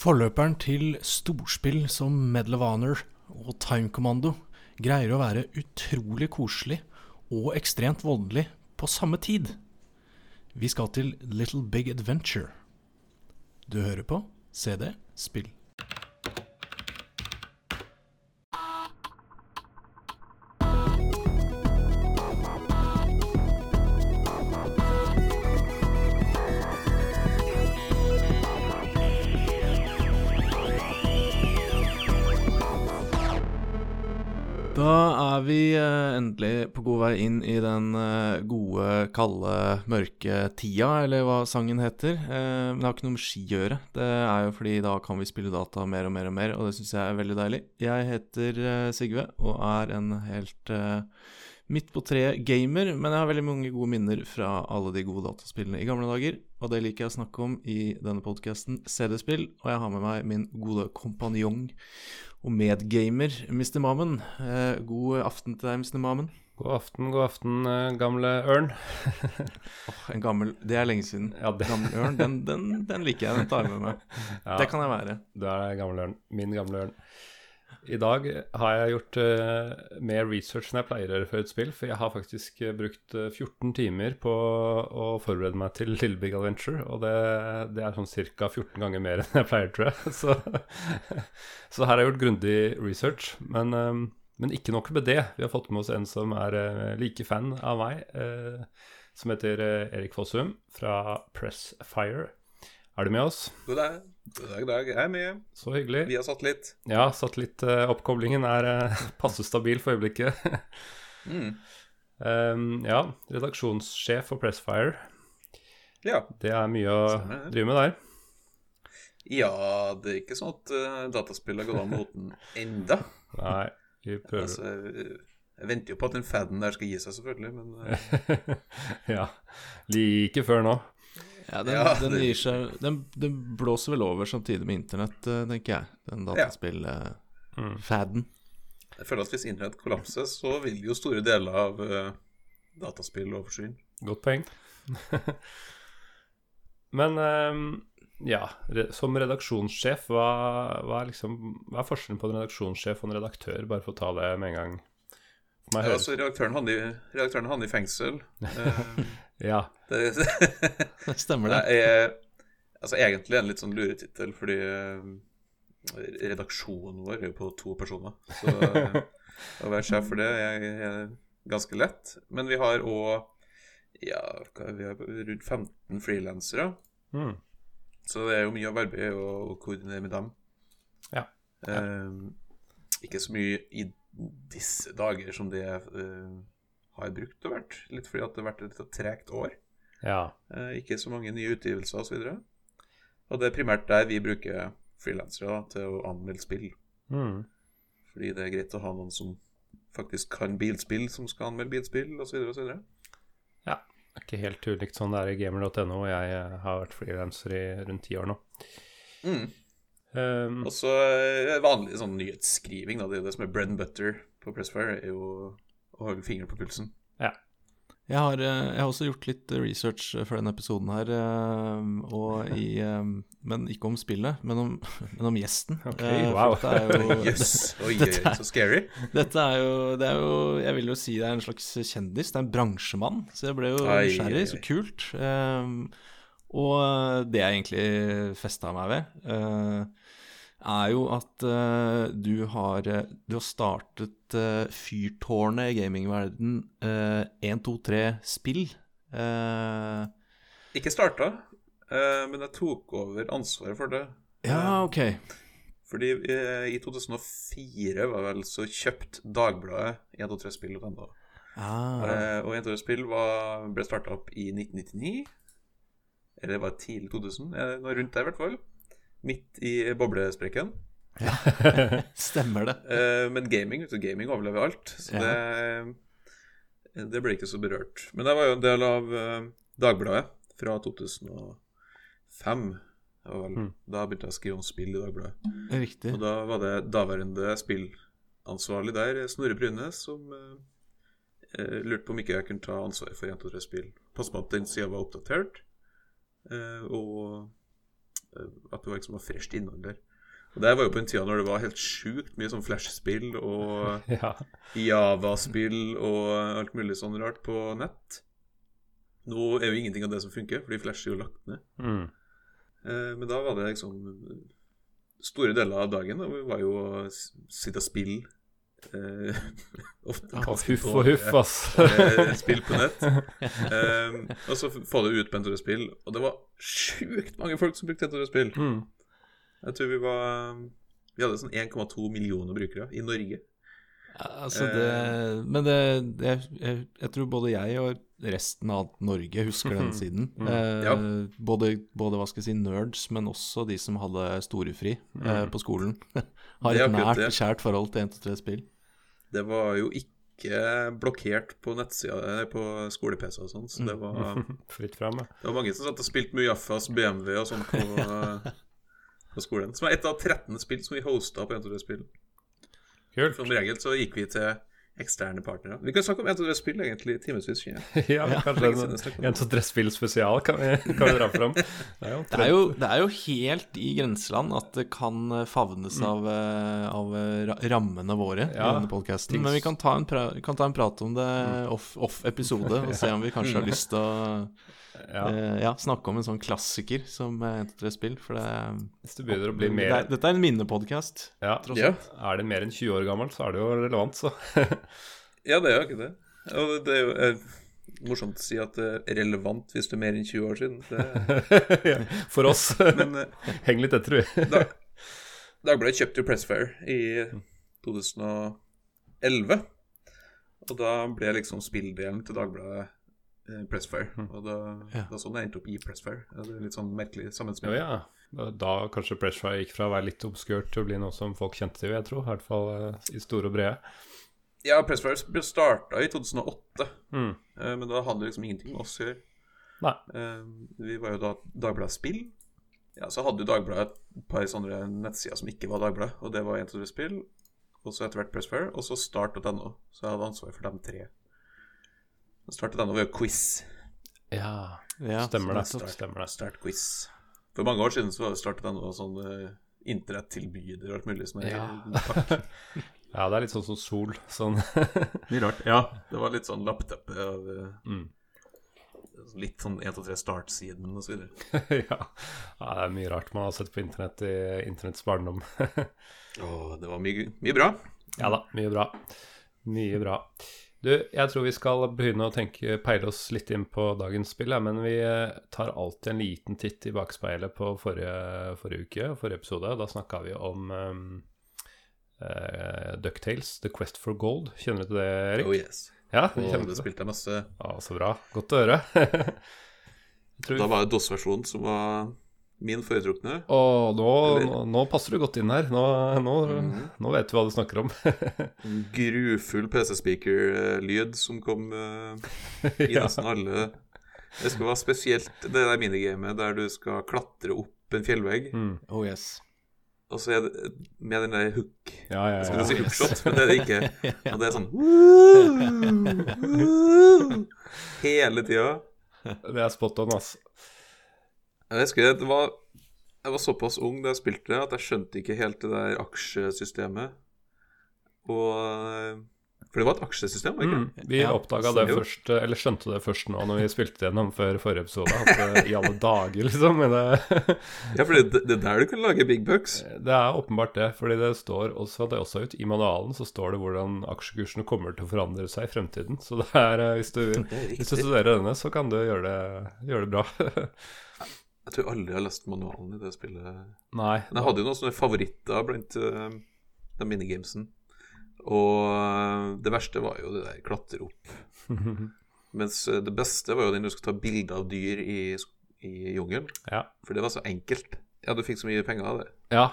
Forløperen til storspill som Medal of Honor og Time Commando greier å være utrolig koselig og ekstremt voldelig på samme tid. Vi skal til Little Big Adventure. Du hører på CD Spill. Endelig på god vei inn i den eh, gode, kalde, mørke tida, eller hva sangen heter. Eh, men det har ikke noe med ski å gjøre. Det er jo fordi da kan vi spille data mer og mer og mer, og det syns jeg er veldig deilig. Jeg heter eh, Sigve og er en helt midt på treet-gamer, men jeg har veldig mange gode minner fra alle de gode dataspillene i gamle dager, og det liker jeg å snakke om i denne podkasten CD-spill, og jeg har med meg min gode kompanjong og medgamer, Mr. Mammen. Eh, god aften til deg, Mr. Mammen. God aften, god aften, eh, gamle ørn. Åh, en gammel Det er lenge siden. Ja, det- Gammel ørn, den, den, den liker jeg. Den tar jeg med meg. Ja, Det kan jeg være. Du er gammel ørn. Min gamle ørn. I dag har jeg gjort uh, mer research enn jeg pleier å gjøre for et spill, for jeg har faktisk eh, brukt eh, 14 timer på å forberede meg til Little Big Adventure, og det, det er sånn ca. 14 ganger mer enn jeg pleier, tror jeg. Så, så her har jeg gjort grundig research. Men, um, men ikke nok med det. Vi har fått med oss en som er uh, like fan av meg, uh, som heter eh, Erik Fossum fra Pressfire. Er du med oss? God dag, god dag, Hei, er. Så hyggelig. Vi har satt litt. Ja, satellittoppkoblingen er eh, passe stabil for øyeblikket. Mm. um, ja, redaksjonssjef for Pressfire. Ja. Det er mye å Stemmer drive med der. ja, det er ikke sånn at uh, dataspill har gått av moten enda. Nei, vi prøver Altså, jeg jeg venter jo på at den faden der skal gi seg, selvfølgelig, men uh, Ja. Like før nå. Ja, den, Ja, den gir seg den, den blåser vel over samtidig med internett, eh, tenker jeg. Den dataspill-faden. Mm. jeg føler at hvis internett kollapser, så vil jo store deler av uh, dataspill overskyne. Godt poeng. Men um, ja, re som redaksjonssjef, hva, hva, er liksom, hva er forskjellen på en redaksjonssjef og en redaktør, bare for å ta det med en gang? Ja, altså, redaktøren havner i, redaktøren havner i fengsel. Uh, Ja. det, Stemmer det? Jeg, altså egentlig en litt sånn luretittel, fordi eh, redaksjonen vår er jo på to personer. Så å være sjef for det er, er ganske lett. Men vi har òg ja, vi har rundt 15 frilansere. Mm. Så det er jo mye av arbeidet å, koordinere med dem. Ja. Um, ikke så mye i disse dager som det eh, har brukt og vært. Litt fordi at det har vært et litt tregt år. ja. Eh, ikke så mange nye utgivelser osv. Og, og det er primært der vi bruker frilansere til å anmelde spill. Mm. Fordi det er greit å ha noen som faktisk kan bilspill, som skal anmelde bilspill osv. osv. Det er ikke helt ulikt sånn det er i gamer.no, jeg eh, har vært frilanser i rundt ti år nå. Mm. Um, Og så eh, vanlig sånn nyhetsskriving, da. Det er jo det som er bread and butter på Pressfire, er jo å holde fingeren på pulsen. Jeg har, eh, jeg har også gjort litt eh, research eh, for denne episoden her, eh, og i, men ikke om spillet, men om, men om gjesten. Ok, Eh, wow. Dette er jo, yes. Oi, dette, så scary. dette er jo, det er jo Jeg vil jo si det er en slags kjendis. Det er en bransjemann. Så jeg ble jo nysgjerrig. Så kult. Og det jeg egentlig festa meg ved, eh, er jo at uh, du har eh, Du har startet uh, fyrtårnet i gamingverden uh, 1, 2, 3 spill. Uh, Ikke starta, men jeg tok over ansvaret for det. ja, OK. Fordi i 2004 var vel så kjøpt Dagbladet 123spill.no. Ah, Eh, og 123spill var, ble starta opp i 1999. Eller det var tidlig 2000. Eh, noe rundt der, i hvert fall. Midt i boblesprekken. stemmer det. Eh, men gaming vet du, gaming overlever alt. Så det, det ble ikke så berørt. Men jeg var jo en del av eh, Dagbladet fra 2005. Vel, Mm. Da begynte jeg å skrive om spill i Dagbladet. Riktig. Og da var det daværende spillansvarlig der, Snorre Bryne, som eh, eh, lurte på om ikke jeg kunne ta ansvaret for 123 spill. Passe på at den sida var oppdatert. Eh, og at det var liksom noe fresht innhold der. Og Det var jo på en tid når det var helt sjukt mye sånn Flash-spill og Ja. Java-spill og alt mulig sånn rart på nett. Nå er jo ingenting av det som funker, fordi Flash er jo lagt ned. Mm. Eh, men da var det liksom Store deler av dagen da, var jo å sitte og spille. Eh, ofte huff og huff, dårlige, ass. uh, spill på nett. Eh, og så få det ut på NTR-spill. Og det var sjukt mange folk som brukte NTR-spill. Mm. Jeg tror vi var Vi hadde sånn 1,2 millioner brukere i Norge. Ja, Altså det, men det, det jeg, jeg tror både jeg og resten av Norge husker den siden. Eh, Ja. både, både hva skal jeg si, nerds, men også de som hadde storefri eh, på skolen. Har et nært, det. kjært forhold til 1-2-3-spill. Det var jo ikke blokkert på nettsida på skole-PC og sånn, så det var, Fritt fram, ja. det var mange som satt og spilte Mujafas BMW og sånn på, på skolen. Som er et av 13 spill som vi hosta på 1-2-spill. Kult. Som regel så gikk vi til eksterne partnere. Vi kan snakke om 1-2-spill egentlig i timevis. Ja, jeg. Ja, kanskje siden en, en sånn dresspill spesial kan vi, kan vi dra fram. Det er jo Det er, jo, det er jo helt i grenseland at det kan favnes favnes av, eh, av eh, rammene våre i Ja, denne podkasten. Men vi kan ta, en pra kan ta en prat om det off- off-episode, og se om vi kanskje har lyst til å ja, eh, ja, snakke om en sånn klassiker som 1-2-3-spill. For det, Hvis det begynner å bli det mer er, Dette er en minnepodkast. ja, tross Ja. Er det mer enn 20 år gammelt, så er det jo relevant, så. ja, det er jo ikke det. Og det er jo eh, morsomt å si at det er relevant hvis det er mer enn 20 år siden. Det, For oss. men eh, Heng litt etter, vi. da, Dagbladet kjøpte jo Pressfair i 2011. Og da ble liksom spilldelen til Dagbladet eh, Pressfair. Og da, Ja. da sånn jeg endte opp i Pressfire. Det er litt sånn merkelig sammensmelting. ja. Da, da kanskje Pressfire gikk fra å være litt obskurt til å bli noe som folk kjente til, jeg tror. I hvert fall eh, i store og brede. Ja, Pressfire starta i 2008, Mm. eh, men da hadde det liksom ingenting med oss å gjøre. Nei. Vi var jo da Dagbladet Spill. Ja, så hadde jo Dagbladet et par sånne nettsider som ikke var Dagbladet, og det var 123 Spill, og så etter hvert Pressfire, og så start.no. Så jeg hadde ansvar for dem tre. Start.no var jo quiz. Ja, Ja, stemmer det. Start, Stemmer det. Start quiz. For mange år siden så startet det Start.no sånn uh, internettilbyder og alt mulig som er Ja. Ja, det er litt sånn som Sol. Sånn. Mye rart. Ja, det var litt sånn lappteppe av eh, Mm. Litt sånn 1, 2, 3 start-siden og så videre. ja. ja, det er mye rart man har sett på internett i internetts barndom. Åh, det var mye, mye bra. ja da, mye bra. Mye bra. Du, jeg tror vi skal begynne å tenke, peile oss litt inn på dagens spill, ja, men vi eh, tar alltid en liten titt i bakspeilet på forrige, forrige uke, forrige episode. Da snakka vi om um, uh, Ducktales, The Quest for Gold. Kjenner du til det, Erik? Oh yes. Ja, Og kjenner det spilte jeg masse. Ja, så bra. Godt å høre. Da var det DOS-versjonen som var min foretrukne. Og nå, nå, nå passer du godt inn her. Nå, nå, nå vet du hva du snakker om. Grufull PC-speaker-lyd som kom uh, i ja. nesten alle Det skal være spesielt det der minigamet der du skal klatre opp en fjellvegg, Mm. Oh yes. og så er det med den der hook ja, ja, Jeg skulle si ja. hookshot, men det er det ikke. Og det er sånn Hele tida. Det er spot on, ass. Jeg husker det var Jeg var såpass ung da jeg spilte det, at jeg skjønte ikke helt det der aksjesystemet. Og For det var et aksjesystem, var det Mm. Vi Ja, oppdaga det jo. først, eller skjønte det først nå når vi spilte gjennom før forrige episode. At eh, i alle dager, liksom. Det, Ja, for det, det er der du kan lage big bucks. det er åpenbart det. Fordi det står også, det er også ut i manualen så står det hvordan aksjekursene kommer til å forandre seg i fremtiden. Så det er, eh, hvis du, Det er hvis du studerer denne, så kan du gjøre det, gjøre det bra. Jeg tror aldri jeg har lest manualen i det spillet. Nei. Men jeg hadde jo noen sånne favoritter blant uh, de minigamesen. Og uh, det verste var jo det der klatre opp. Mens uh, det beste var jo den du skulle ta bilde av dyr i, i jungelen. Ja. For det var så enkelt. Ja, du fikk så mye penger av det. ja.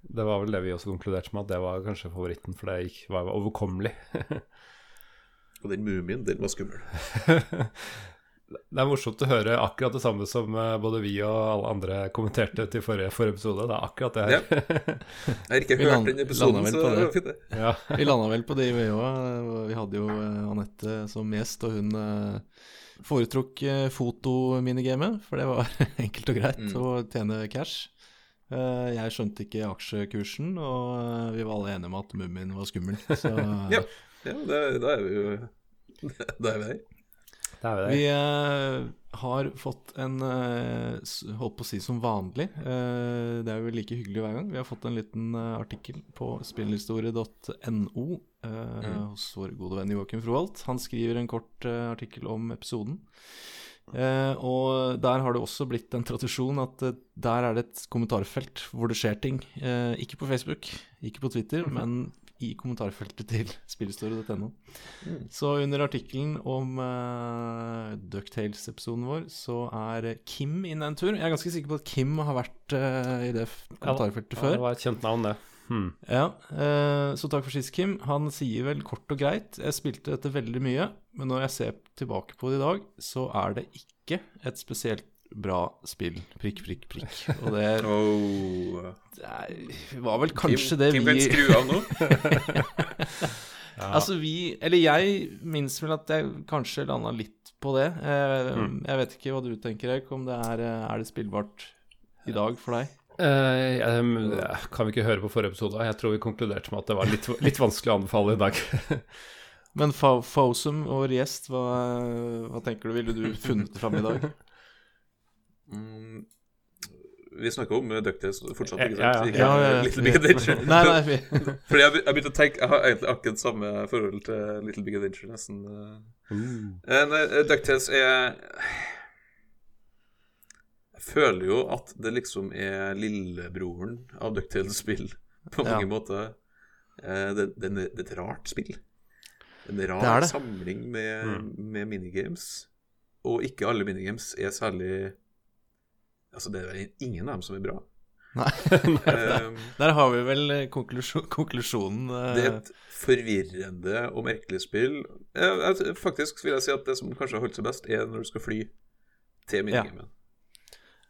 Det var vel det vi også konkluderte med, at det var kanskje favoritten, for det gikk, var overkommelig. Og den mumien, den var skummel. Det er morsomt å høre akkurat det samme som eh, både vi og alle andre kommenterte til forrige, forrige episode. Det er akkurat det her. Jeg har ikke hørt land- den episoden, så det det. var fint, det. Ja. Vi landa vel på det, vi òg. Vi hadde jo eh, Anette som gjest, og hun eh, foretrukk fotominigamet, for det var enkelt og greit Mm. å tjene cash. Eh, jeg skjønte ikke aksjekursen, og vi var alle enige om at Mummien var skummel. Så Ja. Ja, da er vi jo Da er vi der. Det er vi vi eh, har fått en uh, Holdt på å si som vanlig. Uh, det er jo like hyggelig hver gang. Vi har fått en liten artikkel på spillhistorie.no mm. hos vår gode venn Joakim Froholt. Han skriver en kort artikkel om episoden. Uh, og der har det også blitt en tradisjon at uh, der er det et kommentarfelt hvor det skjer ting. Uh, ikke på Facebook, ikke på Twitter, men i kommentarfeltet til spillhistorie.no. Så under artikkelen om uh, Ducktales-episoden vår, så er Kim inne en tur. Jeg er ganske sikker på at Kim har vært uh, i det kommentarfeltet kommentarfeltet Ja, før. det var et kjent navn, det. Hmm. Ja, eh, så takk for sist, Kim. Han sier vel kort og greit Jeg spilte dette veldig mye, men når jeg ser tilbake på det i dag, så er det ikke et spesielt bra spill. Prikk, prikk, prikk. Og det, Oh. det var vel kanskje det Kim vi kan skru av nå. Altså vi Eller jeg minnes vel at jeg kanskje landa litt på det. Eh, Mm. Jeg vet ikke hva du tenker, Eik, om det er, eh, er det spillbart i dag for deg? Uh, jeg- kan vi ikke høre på forrige episode? Jeg tror vi konkluderte med at det var litt, litt vanskelig å anbefale i dag. Men Fosum, vår gjest, hva, hva tenker du? Ville du funnet det fram i dag? Mm. Vi snakker om Ducktales fortsatt, ikke Ja, ja, sant? ja. Ikke Ja, ja, Little Big Adventure. Nei, nei, Fordi jeg, har jeg begynte å tenke Jeg har egentlig akkurat samme forhold til Little Big Adventure, nesten. eh. Eh, nei, eh, Ducktales er Jeg føler jo at det liksom er lillebroren av Ducktales-spill på Ja. mange måter. Eh, det, det, er- det er et rart spill. En rar Det er det. samling med, Mm. med minigames. Og ikke alle minigames er særlig Altså, det er ingen av dem som er bra. Nei. der, Der har vi vel eh, konklusjon, konklusjonen. eh, Det er et forvirrende og merkelig spill. Eh, Faktisk vil jeg si at det som kanskje har holdt seg best, er når du skal fly til minigamen.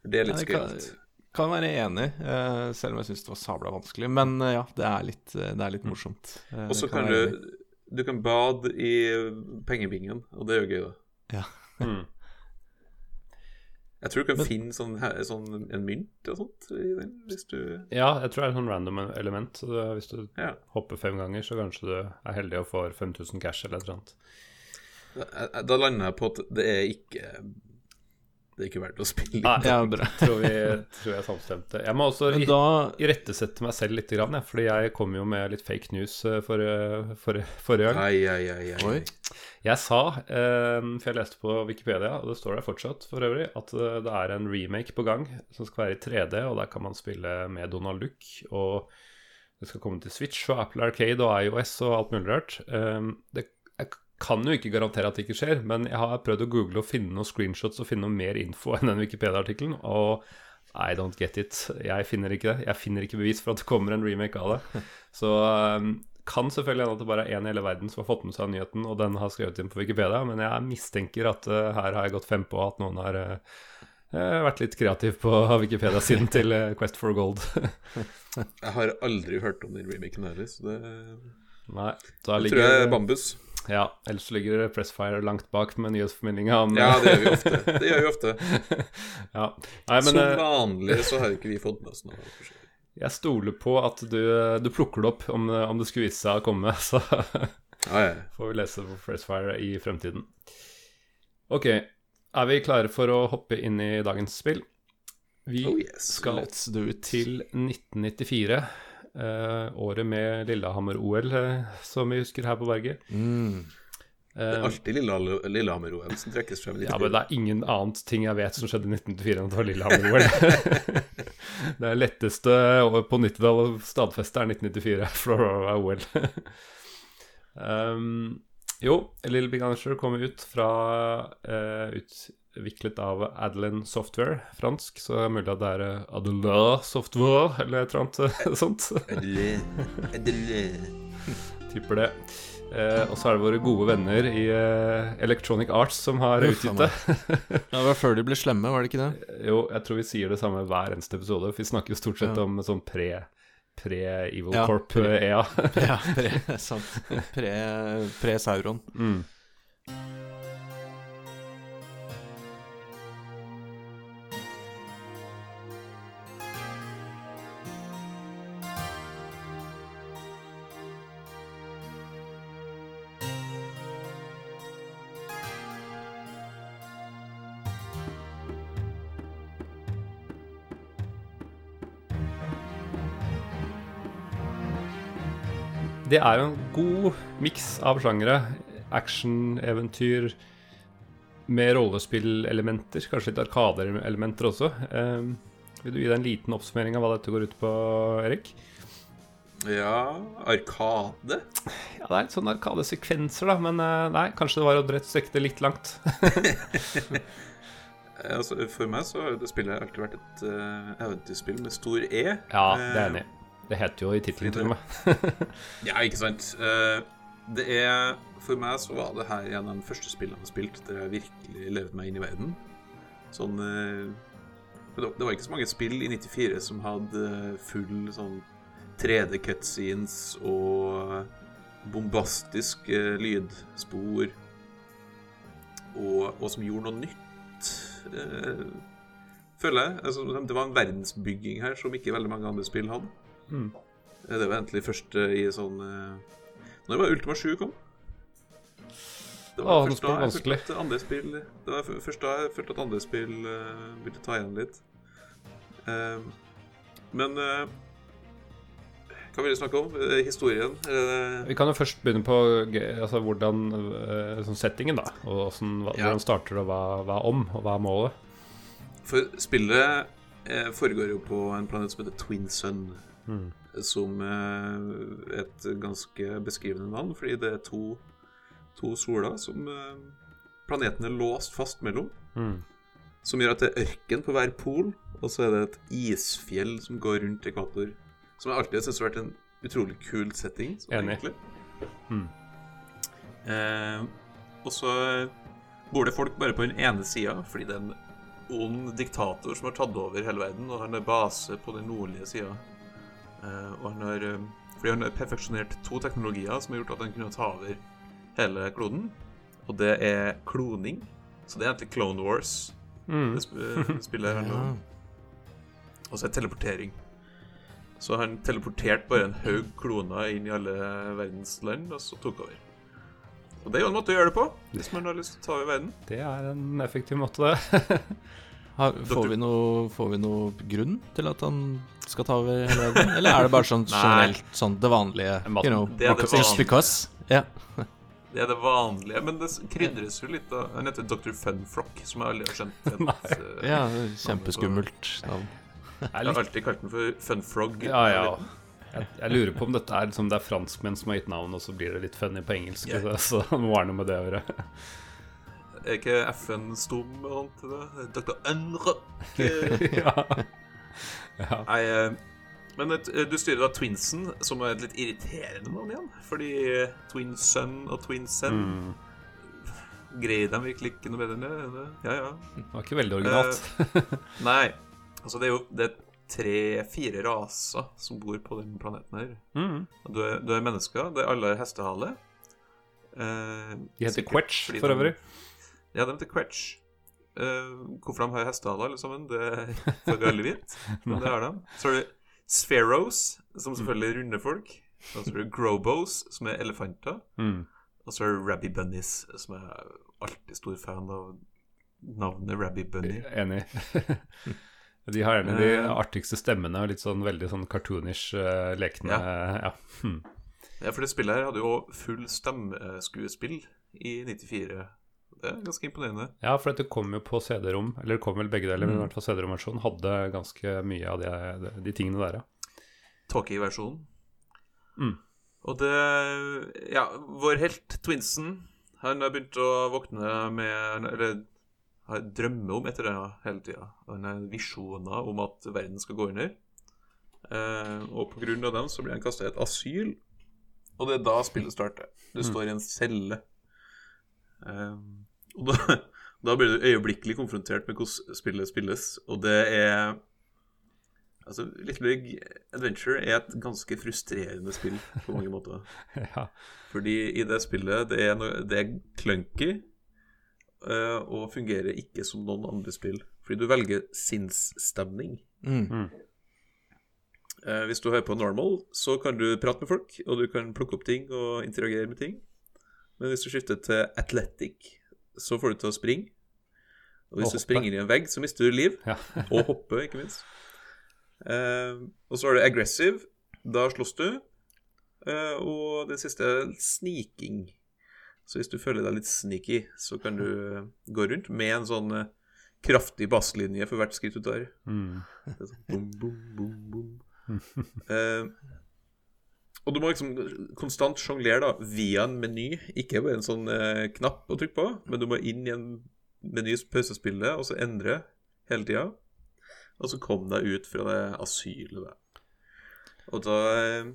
Det er litt Ja, det kan- skummelt. Kan være enig, eh, selv om jeg syns det var sabla vanskelig. Men ja, det er litt, det er litt morsomt. Eh, Og så kan kan du. Du kan bade i pengebingen, og det er jo gøy, da. Ja. Hmm. Jeg tror du kan Men- finne sånn, sånn en mynt og sånt i den, hvis du Ja, jeg tror det er et sånn random element. Så det, hvis du Ja. hopper fem ganger, så kanskje du er heldig og får 5000 cash eller et eller annet. Da, da lander jeg på at det er ikke Det ikke verdt å spille. Nei, Ja, bra. tror vi tror jeg samstemte. Jeg må også Men i- da irettesette meg selv litt, grann, fordi jeg kom jo med litt fake news eh, forrige, forrige, forrige gang. Ai, ai, ai, ai. Oi. Jeg sa, eh, for jeg leste på Wikipedia, og det står der fortsatt for øvrig, at eh, det er en remake på gang som skal være i 3D, og der kan man spille med Donald Duck. Og det skal komme til Switch og Apple Arcade og iOS og alt mulig rart. Eh, det, kan jo ikke garantere at det ikke skjer, men jeg har prøvd å google og finne noen screenshots og finne noe mer info enn den Wikipedia-artikkelen, og I don't get it. Jeg finner ikke det. Jeg finner ikke bevis for at det kommer en remake av det. Så um, kan selvfølgelig hende at det bare er én i hele verden som har fått med seg nyheten, og den har skrevet inn på Wikipedia, men jeg mistenker at uh, her har jeg gått fem på at noen har uh, uh, vært litt kreativ på Wikipedia-siden til uh, Quest for Gold. Jeg har aldri hørt om den remaken heller, så det, Nei, da ligger... ligger tror jeg er bambus. Ja, ellers ligger Pressfire langt bak med nyhetsformidlinga Men... Ja, det gjør vi ofte. Det gjør vi ofte. ja. Nei, men Som uh, vanlig så har ikke vi fått med oss noe. jeg stoler på at du, du plukker det opp om, om det skulle vise seg å komme, så Ja, ja. får vi lese på Pressfire i fremtiden. Ok, er vi klare for å hoppe inn i dagens spill? Vi Oh yes. skal til 1994, eh, året med Lillehammer-OL, eh, som vi husker her på berget. Mm. Det er Eh, alltid Lillehammer- Lillehammer-OL som trekkes frem. ja, men det er ingen annet ting jeg vet som skjedde i 1994 enn at det var Lillehammer-OL. det er letteste på 90-tallet å stadfeste er 1994 for å være OL. um, jo, Little Big Adventure kommer ut fra eh, utviklet av Adeline Software, fransk, så det er mulig at det er Adelin Software eller et eller annet eh, sånt. Adelin. Adelin. Tipper det. Eh, og så er det våre gode venner i eh, Electronic Arts som har Uff, utgitt det. Ja, det var før de ble slemme, var det ikke det? Jo, jeg tror vi sier det samme hver eneste episode. For vi snakker jo stort sett Ja. om sånn pre Pre-Evil Ja, Corp pre- eh, EA. Ja, pre, sant. Pre, pre-Sauron. mm. Det er jo en god miks av sjangere. Action, eventyr, med rollespillelementer. Kanskje litt arkadeelementer også. Eh, vil du gi deg en liten oppsummering av hva dette går ut på, Erik? Ja Arkade? Ja, det er litt sånn arkadesekvenser, da. Men eh, nei, kanskje det var å drett strekke det litt langt. Eh, Altså, for meg så har det spillet alltid vært et uh, eventyrspill med stor E. Ja, det er enig i. Det heter jo i tittelen til med. Ja, ikke sant. Eh, det er For meg så var det her en av de første spillene jeg spilte der jeg virkelig levde meg inn i verden. Sånn eh, Det var ikke så mange spill i 94 som hadde full sånn 3D cutscenes og bombastisk eh, lydspor, og, og som gjorde noe nytt, eh, føler jeg. Altså, det var en verdensbygging her som ikke veldig mange andre spill hadde. Mm. Det var egentlig først eh, i sånn eh, Når var Ultima 7 kom? Det Åh, først spør da jeg følte at andre spill Det var først da jeg følte at andre spill eh, å ta igjen litt. Uh, men uh, hva vil du snakke om? Uh, Historien? Vi kan jo først begynne på altså, hvordan sånn settingen, da. Og hvordan, hva, Ja. hvordan starter det, hva, hva om, og hva er målet? For spillet foregår jo på en planet som heter Twin Sun. Mm. Som eh, et ganske beskrivende navn, fordi det er to, to soler som eh, planeten er låst fast mellom. Mm. Som gjør at det er ørken på hver pol, og så er det et isfjell som går rundt ekvator. Som jeg alltid syns har vært en utrolig kul setting. Sånn, Enig. Mm. Eh, og så bor det folk bare på den ene sida, fordi det er en ond diktator som har tatt over hele verden, og han har base på den nordlige sida. Eh, og han har eh, Fordi han har perfeksjonert to teknologier som har gjort at han kunne ta over hele kloden. Og det er kloning. Så det er egentlig Clone Wars. Mm. Det sp han nå. Og så er teleportering. Så han teleporterte bare en haug kloner inn i alle verdens land, og så tok over. Og det er jo en måte å gjøre det på, hvis man har lyst til å ta over verden. Det er en effektiv måte, det. Har, får, vi noe, får vi noe grunn til at han skal ta over hele verden? Eller er det bare sånn generelt sånn det vanlige? You know, det er det vanlige. because. Ja. Det er det vanlige, men det krydres jo litt av Han heter Dr. Funfrock, som jeg veldig har skjønt. Et, eh, ja, kjempeskummelt navn. Er Jeg har alltid kalt den for Funfrog. ja, ja. Jeg, jeg lurer på om dette er liksom det er franskmenn som har gitt navn, og så blir det litt funny på engelsk. Yeah. Så, så det må være noe med det å gjøre. Er ikke FN stum og sånt det? Dr. Unrock. ja. ja. Nei, eh, men eh, du styrer da Twinsen, som er et litt irriterende navn igjen. Fordi Twinsun og Twinsen Mm. Greier de virkelig ikke noe bedre enn det? Ja, ja. Det var ikke veldig originalt. Nei. Altså, det er jo det tre-fire raser som bor på den planeten her. Mm. Du er, du er mennesker. Det er alle hestehale. Eh, De heter Quetch, for øvrig. Ja, de heter Quetch. Uh, hvorfor de har hestehaler, alle sammen, det får vi aldri vite. Men det har de. Så har du Spheros, som selvfølgelig er runde folk. Og så har du Grobos, som er elefanter. Mm. Og så er det Rabby Bunnies, som er alltid stor fan av navnet Rabby Bunny. Enig. De har gjerne de Eh. artigste stemmene og litt sånn veldig sånn cartoonish uh, lekne ja. Hm. Ja, for det spillet her hadde jo full stemmeskuespill i 94. Det er ganske imponerende. ja, for dette kom jo på CD-rom, eller det kom vel begge deler, men i hvert fall CD-romversjonen hadde ganske mye av de, de, de tingene der, ja. Talkie-versjonen. Mm. Og det Ja, vår helt Twinsen, han har begynt å våkne med Eller har drømmer om etter det hele tida. Han har visjoner om at verden skal gå under. Eh, og av dem så blir han kasta i et asyl. Og det er da spillet starter. Du står i en celle. Eh, og da, da blir du øyeblikkelig konfrontert med hvordan spillet spilles, og det er Altså, Little Big Adventure er et ganske frustrerende spill på mange måter. ja. Fordi i det spillet det er, no, det er clunky uh, og fungerer ikke som noen andre spill. Fordi du velger sinnsstemning. Mm. Uh, hvis du hører på normal, så kan du prate med folk, og du kan plukke opp ting og interagere med ting. Men hvis du skifter til athletic, så får du til å springe. Og hvis Og du springer i en vegg, så mister du liv. ja. Og hoppe, ikke minst. Uh, og så har du aggressive. Da slåss du. Uh, og det siste er sniking. Så hvis du føler deg litt sneaky, så kan du gå rundt med en sånn uh, kraftig basslinje for hvert skritt du tar. Mm. Det er sånn boom, boom, boom, boom. Eh, og du må liksom konstant sjonglere via en meny. Ikke bare en sånn eh, knapp å trykke på, men du må inn i en meny pausespillet, og så endre hele tida. Og så komme deg ut fra det asylet, der. Og da eh,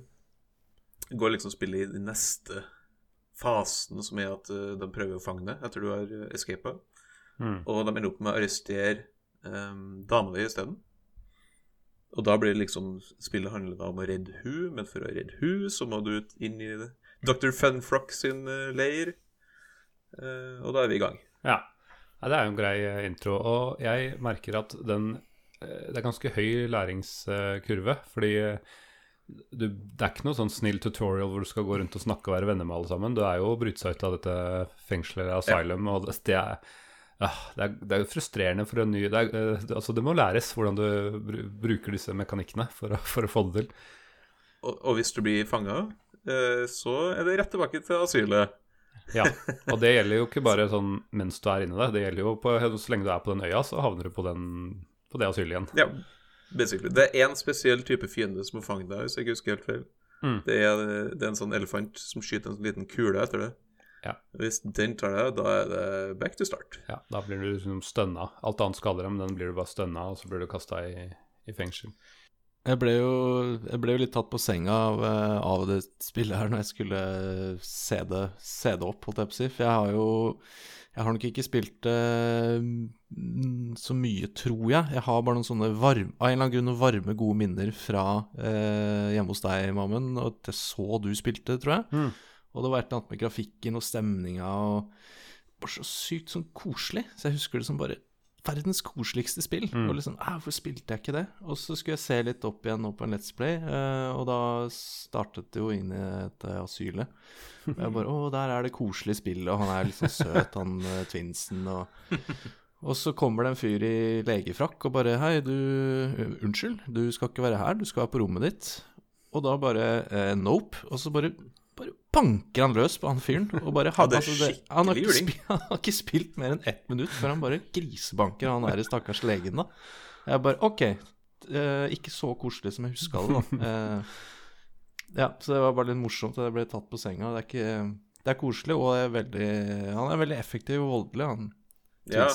går liksom spillet i den neste fasen, som er at eh, de prøver å fange deg etter du har uh, escapa. Mm. Og de ender opp med å arrestere um, dama di isteden. Og da blir det liksom Spillet handler da om å redde hun, men for å redde hun, så må du ut inn i. Dr. Funfrock sin eh, leir. Eh, og da er vi i gang. Ja. ja, det er jo en grei eh, intro. Og jeg merker at den Det er ganske høy læringskurve, fordi du, det er ikke noe sånn snill tutorial hvor du skal gå rundt og snakke og være venner med alle sammen. Du er jo å bryte seg ut av dette fengselet, asylum, og det, det er ja, det, er, det er jo frustrerende for en ny det, er, eh, det, altså det må læres hvordan du bruker disse mekanikkene for å, for å få det til. Og, og hvis du blir fanga, eh, så er det rett tilbake til asylet. Ja, og det gjelder jo ikke bare sånn mens du er inni det. Det gjelder jo på, så lenge du er på den øya, så havner du på, den, på det asylet igjen. Ja, basically. Det er én spesiell type fiende som må fange deg, hvis jeg ikke husker helt feil. Mm. Det, er, det er en sånn elefant som skyter en liten kule etter det. Ja. Hvis den tar deg, da er det back to start. Ja, da blir du liksom stønna. Alt annet skader dem, den blir du bare stønna, og så blir du kasta i, i fengsel. Jeg ble, jo, jeg ble jo litt tatt på senga av, eh, av det spillet her når jeg skulle se det, se det opp, holdt jeg på å si. For jeg har jo Jeg har nok ikke spilt det eh, så mye, tror jeg. Jeg har bare noen sånne varme, av en eller annen grunn noen varme, gode minner fra eh, hjemme hos deg, Mammen. Og at jeg så du spilte, tror jeg. Mm. Og det var et eller annet med grafikken og stemninga og Bare så sykt sånn koselig. Så jeg husker det som bare verdens koseligste spill. Mm. Og liksom, «Æ, Hvorfor spilte jeg ikke det? Og så skulle jeg se litt opp igjen nå på en Let's Play, eh, og da startet det jo inn i dette asylet. Og jeg bare Å, der er det koselig spill, og han er litt sånn søt, han eh, twinsen, og Og så kommer det en fyr i legefrakk og bare Hei, du Unnskyld, du skal ikke være her, du skal være på rommet ditt. Og da bare eh, Nope. Og så bare banker han løs på han fyren. Og bare Ja, det er han, har ikke han har ikke spilt mer enn ett minutt før han bare grisebanker han der stakkars legen, da. Jeg bare OK. eh, ikke så koselig som jeg huska det, da. Eh, ja, så det var bare litt morsomt at jeg ble tatt på senga. Det er, ikke, det er koselig, og det er veldig, han er veldig effektiv og voldelig, han Ja,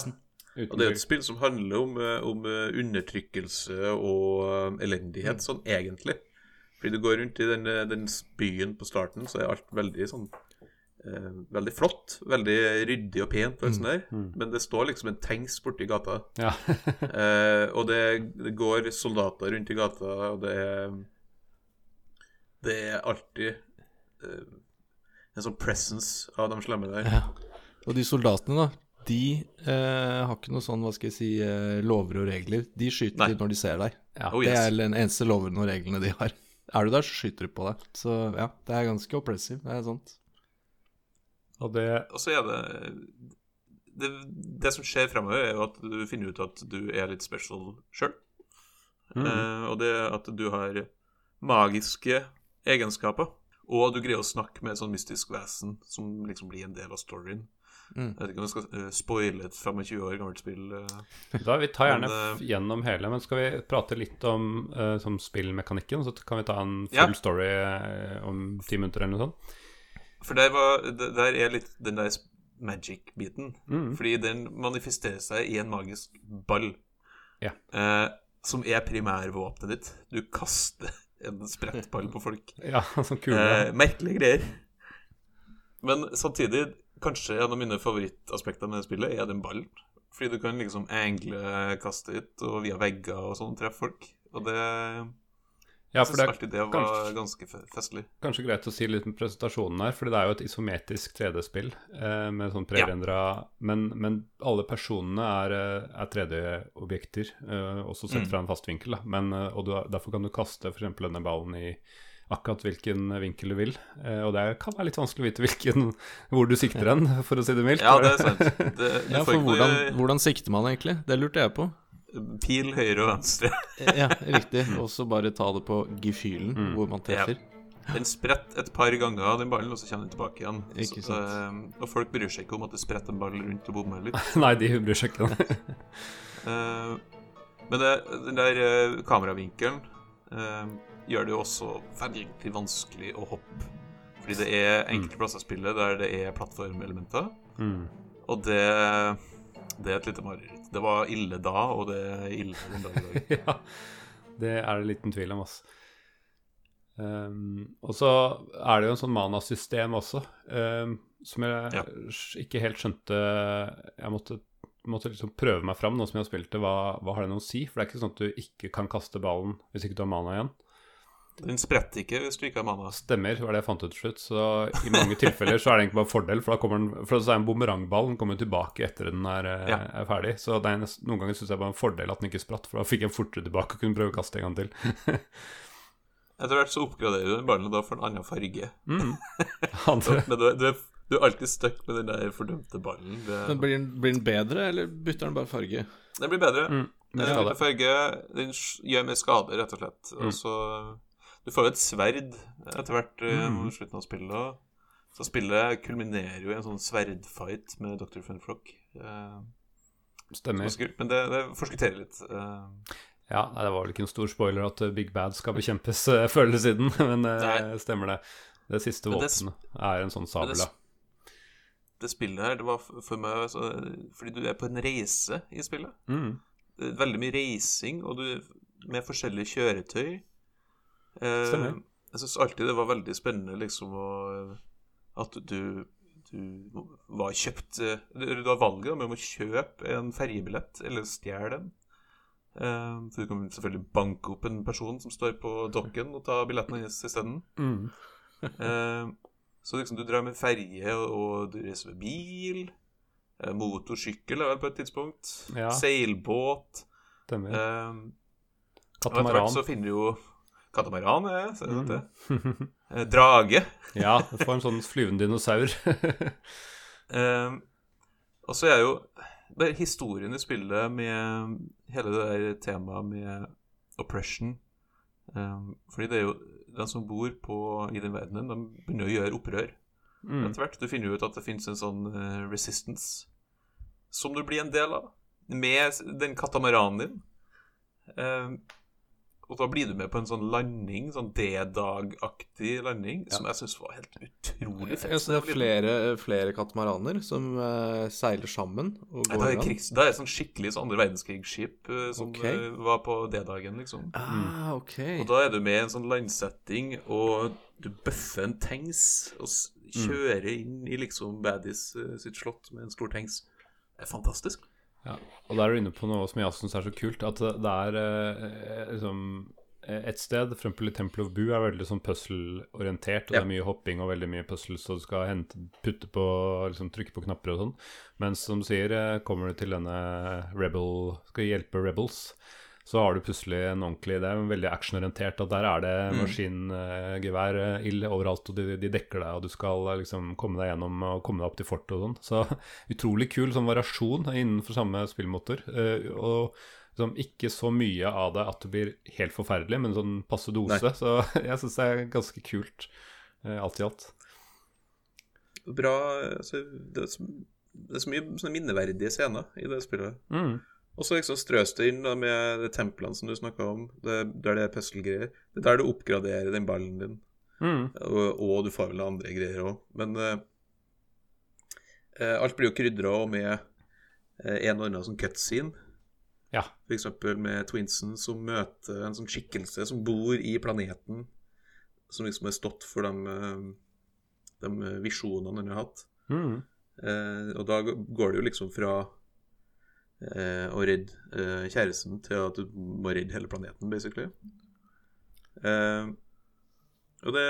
og det er et spill som handler om, eh, om undertrykkelse og elendighet, sånn egentlig. Fordi du går rundt i den, eh, den byen på starten, så er alt veldig sånn eh, Veldig flott. Veldig ryddig og pent, og mm, der. men det står liksom en tanks borti gata. Ja. Eh, og det, det går soldater rundt i gata, og det er Det er alltid eh, en sånn presence av de slemme der. Ja. Og de soldatene, da, de eh, har ikke noe sånn, hva skal jeg si, eh, lover og regler. De skyter Nei. når de ser deg. Ja. Oh, Det er den eneste lovene og reglene de har. Er du der, så skyter de på deg. Så ja, det er ganske oppressive. Det er sant. Og det Og så er det, det Det som skjer fremover, er jo at du finner ut at du er litt special sjøl. Mm. Eh, og det at du har magiske egenskaper. Og du greier å snakke med et sånn mystisk vesen som liksom blir en del av storyen. Mm. Jeg vet ikke om jeg skal eh, spoile et 25 år gammelt spill. eh. Da, Vi tar gjerne Men, eh, f- gjennom hele, men skal vi prate litt om uh, som spillmekanikken? Så kan vi ta en full Ja. story om ti minutter eller noe sånt? For der, var, der er litt den der magic-biten. Mm. Fordi den manifesterer seg i en magisk ball. Ja. Eh, som er primærvåpenet ditt. Du kaster en sprettball på folk. Ja, sånn kule. Eh, merkelige greier. Men samtidig, kanskje en av mine favorittaspekter med spillet er den ballen. Fordi du kan liksom angle kaste ut og via vegger og sånn treffe folk. Og det ja, for det er det var kanskje- ganske festlig. kanskje greit å si litt om presentasjonen her, fordi det er jo et isometrisk 3D-spill eh, med sånn prerendra men, men alle personene er, eh, er 3D-objekter, eh, også sett Mm. fra en fast vinkel. Da. Men, eh, og du, derfor kan du kaste f.eks. denne ballen i akkurat hvilken vinkel du vil. Eh, og det kan være litt vanskelig å vite hvilken, hvor du sikter hen, for å si det mildt. Ja, det er sant. Det, du Ja, for hvordan, hvordan sikter man egentlig? Det lurte jeg på. pil høyre og venstre. Ja, riktig. Og så bare ta det på gefühlen, hvor man treffer. Den spretter et par ganger, den ballen, og så kommer den tilbake igjen. Ikke Så, eh, og folk bryr seg ikke om at det spretter en ball rundt og bommer litt. Nei, de bryr seg ikke. Eh, men det, den der eh, kameravinkelen eh, gjør det jo også veldig vanskelig å hoppe. Fordi det er enkelte plasser i spillet der det er plattformelementer, Mm. og det, det er et lite mareritt. Det var ille da, og det er ille den dag i dag. ja, det er det liten tvil om, altså. Um, og så er det jo en sånn manasystem også, um, som jeg Ja. ikke helt skjønte Jeg måtte, måtte liksom prøve meg fram nå som jeg har spilt det. Hva, hva har det noe å si? For det er ikke sånn at du ikke kan kaste ballen hvis ikke du har mana igjen. Den spretter ikke hvis du ikke har mana. Stemmer, var det jeg fant ut til slutt. Så i mange tilfeller så er det egentlig bare en fordel, for da kommer den For så er en bumerangball den kommer tilbake etter den er, eh, Ja. er ferdig. Så det er noen ganger syns jeg bare en fordel at den ikke spratt, for da fikk jeg fortere tilbake og kunne prøve å kaste en gang til. Etter hvert så oppgraderer du den ballen, og da får den annen farge. Mm. Men du, du, du er alltid stuck med den der fordømte ballen. Det, blir, den, blir den bedre, eller bytter den bare farge? den blir bedre. Mm. Den Ja, farge, den gjør mer skade, rett og slett. Mm. Og så Du får jo et sverd etter hvert eh, Mm. mot slutten av spillet. Så spillet kulminerer jo i en sånn sverdfight med Dr. Funflock. Eh, Stemmer. er kult, men det, det forskutterer litt. Eh, Ja, det var vel ikke en stor spoiler at Big Bad skal bekjempes før eller siden, men det Nei. stemmer det. Det siste våpenet er en sånn sabel, det da. det spillet her, det var for meg så, Fordi du er på en reise i spillet. Mm. Veldig mye reising, og du med forskjellige kjøretøy. Eh, Stemmer. jeg syns alltid det var veldig spennende liksom å At du, du var kjøpt eh, Du har valget mellom å kjøpe en ferjebillett eller stjele den. Eh, for du kan selvfølgelig banke opp en person som står på dokken, og ta billetten hans isteden. Mm. Eh, så liksom du drar med ferje, og, du reiser med bil. Eh, motorsykkel er vel på et tidspunkt. Ja. Seilbåt. Stemmer. Eh, og etter hvert så finner du jo Katamaran, er det, Mm. det. Eh, drage. ja, du får en sånn flyvende dinosaur. um, og så er jo bare historien i spillet med hele det der temaet med oppression um, Fordi det er jo de som bor på, i den verdenen, de begynner å gjøre opprør Mm. etter hvert. Du finner ut at det finnes en sånn uh, resistance som du blir en del av, med den katamaranen din. Eh, og da blir du med på en sånn landing, sånn D-dag-aktig landing, som jeg syns var helt utrolig fett. Ja, så det er flere, flere katamaraner som uh, seiler sammen og går er, an. da er det sånn skikkelig sånn andre verdenskrigsskip uh, som okay. uh, var på D-dagen, liksom. Ah, okay. Og da er du med i en sånn landsetting, og du bøffer en tanks og s- kjører inn i liksom Baddies sitt slott med en stor tanks. Det er fantastisk. Ja, og der er du inne på noe som jeg syns er så kult, at det er eh, liksom et sted, f.eks. i Temple of Boo, er veldig sånn puzzle-orientert, og det er mye hopping og veldig mye puzzles, så du skal hente, putte på, liksom trykke på knapper og sånn. Mens som du sier, eh, kommer du til denne Rebel, skal hjelpe Rebels, så har du plutselig en ordentlig idé, men veldig actionorientert, at der er det maskingevær ild overalt, og de, de dekker deg, og du skal eh, liksom komme deg gjennom og komme deg opp til fortet og sånn. Så utrolig kul sånn variasjon innenfor samme spillmotor. eh, og liksom ikke så mye av det at det blir helt forferdelig, men sånn passe dose. Nei. Så jeg syns det er ganske kult, eh, alt i alt. Bra altså, det, er så, det er så mye sånne minneverdige scener i det spillet. Mm. Og så liksom strøs det inn da med de templene som du snakka om, det, der det er puzzle-greier. Det er der du oppgraderer den ballen din. Mm. Og, og du får vel andre greier òg. Men eh, eh, alt blir jo krydra med eh, en og annen sånn cutscene. Ja. Eksempel med Twinsen som møter en sånn skikkelse som bor i planeten. Som liksom har stått for de, de visjonene han har hatt. Mm. Eh, og da går det jo liksom fra å redde eh, kjæresten til at du må redde hele planeten, basically. Eh, og det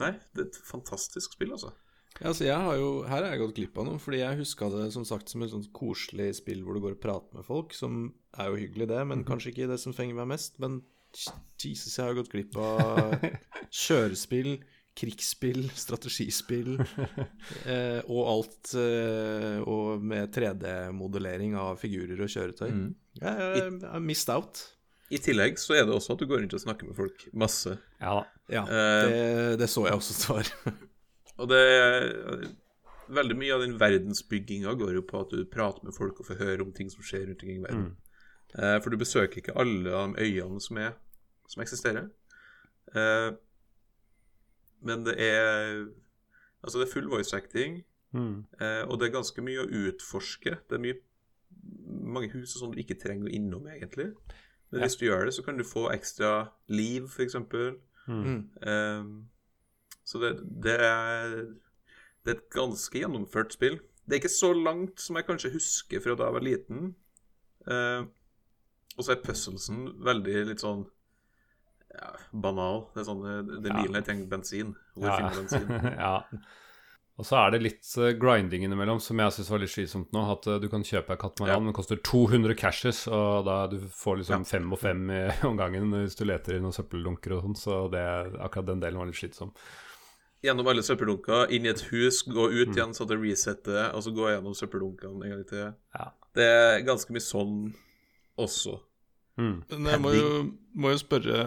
Nei, det er et fantastisk spill, altså. Ja, altså jeg har jo, Her har jeg gått glipp av noe, fordi jeg huska det som sagt som et sånt koselig spill hvor du går og prater med folk, som er jo hyggelig, det, men kanskje ikke det som fenger meg mest. Men Jesus, jeg har gått glipp av kjørespill, krigsspill, strategispill eh, og alt eh, Og med 3D-modellering av figurer og kjøretøy. Mm. Jeg, jeg, jeg missed out. I tillegg så er det også at du går rundt og snakker med folk masse. Ja da. Ja, Eh, det, det så jeg også svar. Og det Veldig mye av den verdensbygginga går jo på at du prater med folk og får høre om ting som skjer rundt omkring i verden. Eh, for du besøker ikke alle de øyene som, er, som eksisterer. Eh, men det er Altså, det er full voice acting, Mm. eh, og det er ganske mye å utforske. Det er mye mange hus og sånn du ikke trenger å innom, egentlig. Men Ja. hvis du gjør det, så kan du få ekstra liv, f.eks. Mm. Eh, så det, det, er, det er et ganske gjennomført spill. Det er ikke så langt som jeg kanskje husker fra da jeg var liten. Eh, og så er puzzlesen veldig litt sånn ja, banal. Det er sånn det Den Ja. bilen her trenger bensin. Hvor Ja. finner bensin? ja. Og så er det litt eh, grinding innimellom som jeg syns var litt slitsomt nå. At eh, du kan kjøpe en katamaran, Ja. men den koster 200 cashes, og da du får liksom fem og fem i omgangen hvis du leter i noen søppeldunker og sånn, så det, akkurat den delen var litt slitsom. Gjennom alle søppeldunker, inn i et hus, gå ut Mm. igjen så det resetter, og så gå gjennom søppeldunkene en gang til. Ja. Det er ganske mye sånn også. Mm. Men jeg må jo, må jo spørre,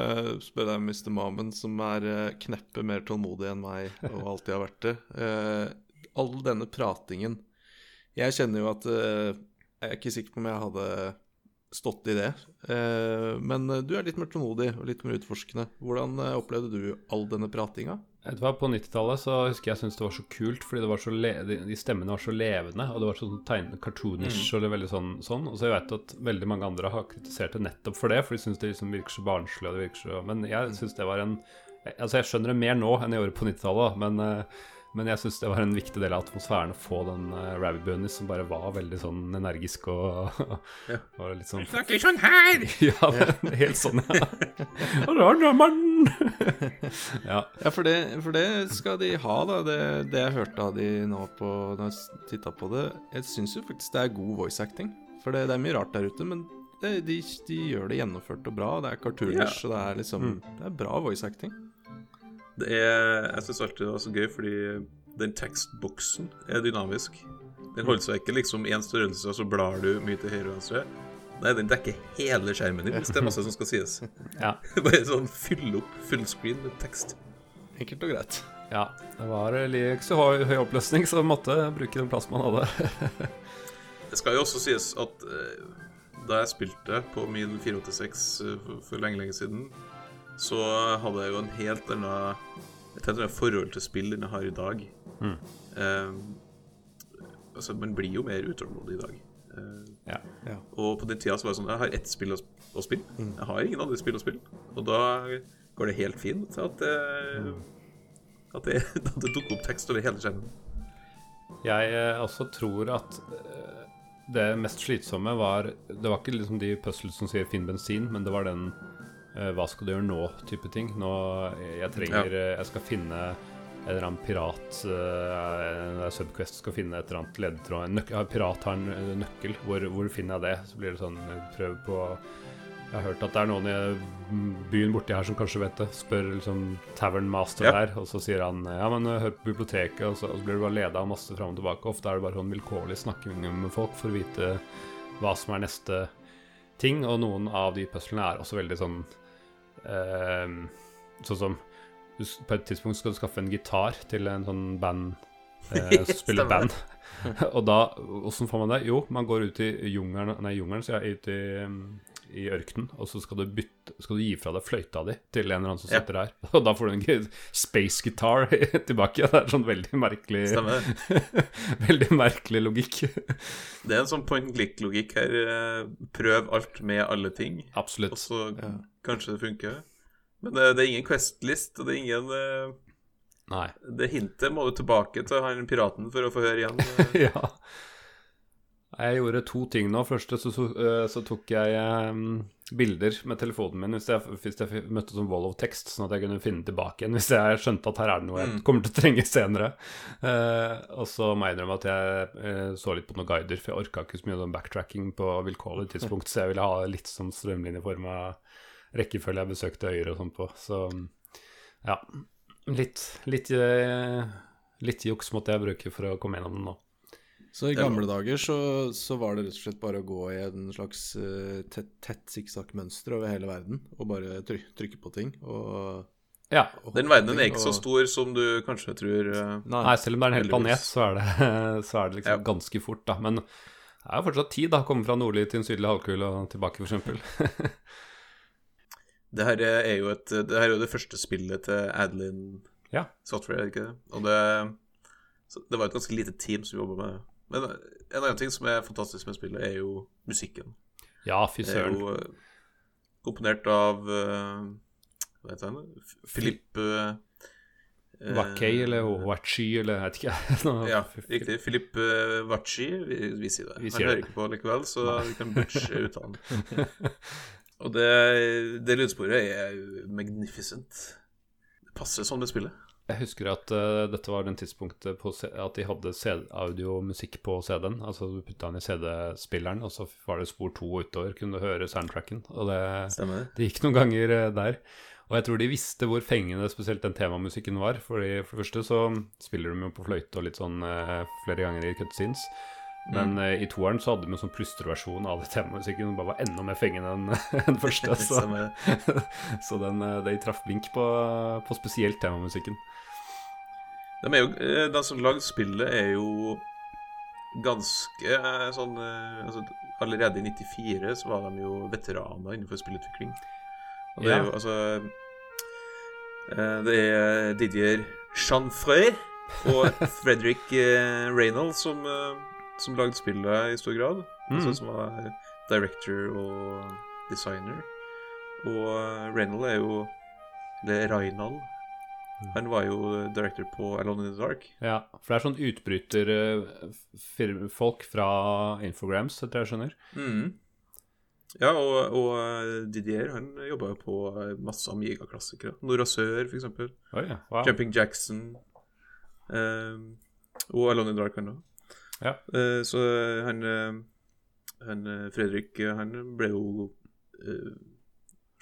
spørre deg, Mr. Mamen, som er eh, kneppet mer tålmodig enn meg og alltid har vært det. Uh, all denne pratingen Jeg kjenner jo at uh, Jeg er ikke sikker på om jeg hadde stått i det. Uh, men du er litt mer tålmodig og litt mer utforskende. Hvordan opplevde du all denne pratinga? Det var På 90-tallet så husker jeg syntes det var så kult, fordi det var så de, stemmene var så levende, og det var sånn tegn cartoonish og det veldig sånn, sånn. Og så jeg vet at veldig mange andre har kritisert det nettopp for det, for de syns det liksom virker så barnslig. og det virker så... Men jeg syns det var en Altså, jeg skjønner det mer nå enn jeg gjorde på 90-tallet, men, eh, men jeg syns det var en viktig del av atmosfæren å få den uh, Rabbit Bunnies som bare var veldig sånn energisk og, og, og litt sånn Snakker sånn her! Ja, det, helt sånn, ja. Randamann! ja. Ja, for det, for det skal de ha, da. Det, det jeg hørte av de nå på når jeg titta på det Jeg syns jo faktisk det er god voice acting. For det, det er mye rart der ute, men det, de, de gjør det gjennomført og bra. Det er cartoonish, og det er liksom Det er bra voice acting. Det er, jeg syns alltid det var så gøy, fordi den tekstboksen er dynamisk. Den holder seg ikke liksom i én størrelse, og så blar du mye til høyre og venstre. Nei, den dekker hele skjermen din, hvis det er masse som skal sies. ja. Bare sånn fylle opp fullscreen med tekst. Enkelt og greit. Ja, det var eh, ikke så høy, høy oppløsning, så jeg måtte bruke den plassen man hadde. Det skal jo også sies at eh, da jeg spilte på min 486 eh, for, lenge, lenge siden, så hadde jeg jo en helt annen, et helt annet forhold til spill enn jeg har i dag. Mm. Um, altså, man blir jo mer utålmodig i dag. Eh, Ja. Ja. Og på den tida så var det sånn Jeg har ett spill å, å spille. Jeg har ingen andre spill å spille. Og da går det helt fint at det, at det, at det dukker opp tekst over hele skjermen. Jeg eh, også tror at eh, det mest slitsomme var Det var ikke liksom de puzzles som sier 'finn bensin', men det var den eh, 'hva skal du gjøre nå?'-type ting. Nå, eh, jeg trenger ja. Jeg skal finne en eller annen pirat uh, Subquest skal finne et eller annet ledetråd En nøk ja, pirat har en eh, nøkkel. Hvor, hvor finner jeg det? Så blir det sånn eh, prøv på Jeg har hørt at det er noen i mm, byen borti her som kanskje vet det. Spør liksom Tavern Master Ja. der, og så sier han ja, men hør på biblioteket, og så, og så blir du bare leda masse fram og tilbake. Ofte er det bare sånn vilkårlig snakking med folk for å vite hva som er neste ting, og noen av de puslene er også veldig sånn uh, Sånn som du, På et tidspunkt skal du skaffe en gitar til en sånn band eh, som spiller band. og da, åssen får man det? Jo, man går ut i jungelen Nei, jungelen, sier jeg. Ut i, mm, i ørkenen, og så skal du, bytte, skal du gi fra deg fløyta di til en eller annen som Ja. sitter der. Og da får du en space guitar tilbake. Det er sånn veldig merkelig Veldig merkelig logikk. Det er en sånn point and click-logikk her. eh, Prøv alt med alle ting, Absolutt. og så Ja. kanskje det funker. Men det, det er ingen Quest-list, og det er ingen eh, Nei. Det hintet må du tilbake til han piraten for å få høre igjen. eh. ja. Jeg gjorde to ting nå. Først så, så, øh, så tok jeg um, bilder med telefonen min hvis jeg, hvis jeg møtte sånn wall of text, sånn at jeg kunne finne tilbake igjen hvis jeg skjønte at her er det noe jeg kommer til å trenge senere. Uh, og så må jeg innrømme at jeg uh, så litt på noen guider, for jeg orka ikke så mye backtracking på vilkårlig tidspunkt, så jeg ville ha litt sånn strømlinjeforma rekkefølge jeg besøkte øyer og sånn på. Så ja. Litt, litt, eh, litt juks måtte jeg bruke for å komme gjennom den nå. Så i gamle dager så, så var det rett og slett bare å gå i en slags eh, tett, tett sikksakk-mønster over hele verden og bare try trykke på ting. Og, Ja. og Den verdenen er ikke ikke så stor som du kanskje tror. eh. Nei. Nei, selv om det er en hel planet, så er det, så er det liksom Ja. ganske fort, da. Men det er jo fortsatt tid, da. Komme fra nordlig til en sydlig halvkule og tilbake, f.eks. Det her er jo et Det her er jo det første spillet til Adeline Ja. Software, ikke det? Og det, så det var et ganske lite team som jobba med det. Men en annen ting som er fantastisk med spillet, er jo musikken. ja, fy Det er jo eh, komponert av eh, Hva heter han? Filip Philip uh, Wackey eller Wachi eller jeg vet ikke. Nå- Ja, riktig. Filip Wachi, vi, vi sier det. Vi Han hører det. ikke på likevel, så vi kan butche uttalen. Og det, det lydsporet er magnificent. Det passer sånn med spillet. Jeg husker at uh, dette var den tidspunktet at de hadde audiomusikk på CD-en. Altså du putta den i CD-spilleren, og så var det spor to utover, kunne du høre soundtracken. Og det, det? det gikk noen ganger uh, der. Og jeg tror de visste hvor fengende spesielt den temamusikken var. Fordi For det første så spiller de jo på fløyte og litt sånn uh, flere ganger i cutscenes. Men eh, i toeren så hadde vi en sånn plystreversjon av det temamusikken som bare var enda mer fengende enn den første. Så, så den, eh, de traff blink på, på spesielt temamusikken. De, er jo, eh, de som lagde spillet, er jo ganske sånn altså, Allerede i 94 så var de jo veteraner innenfor spillutvikling. Og det er jo altså Det er Didier Chanfrey og Fredrik Reynolds som, som lagde spillet i stor grad. Altså, Mm. som var director og designer. Og eh, Reynolds er jo Eller Reinald. Han var jo director på Alone in the Dark. Ja, for det er sånn utbryterfolk fra Infograms, etter jeg skjønner. Mm. Ja, og, og eh, Didier han jobba jo på eh, masse Amiga-klassikere. Nora Sør, for eksempel. Oi, ja, wow. Jumping Jackson. Um, og Alone in the Dark, han òg. Ja. Eh, så han, eh, han eh, Fredrik han ble jo eh,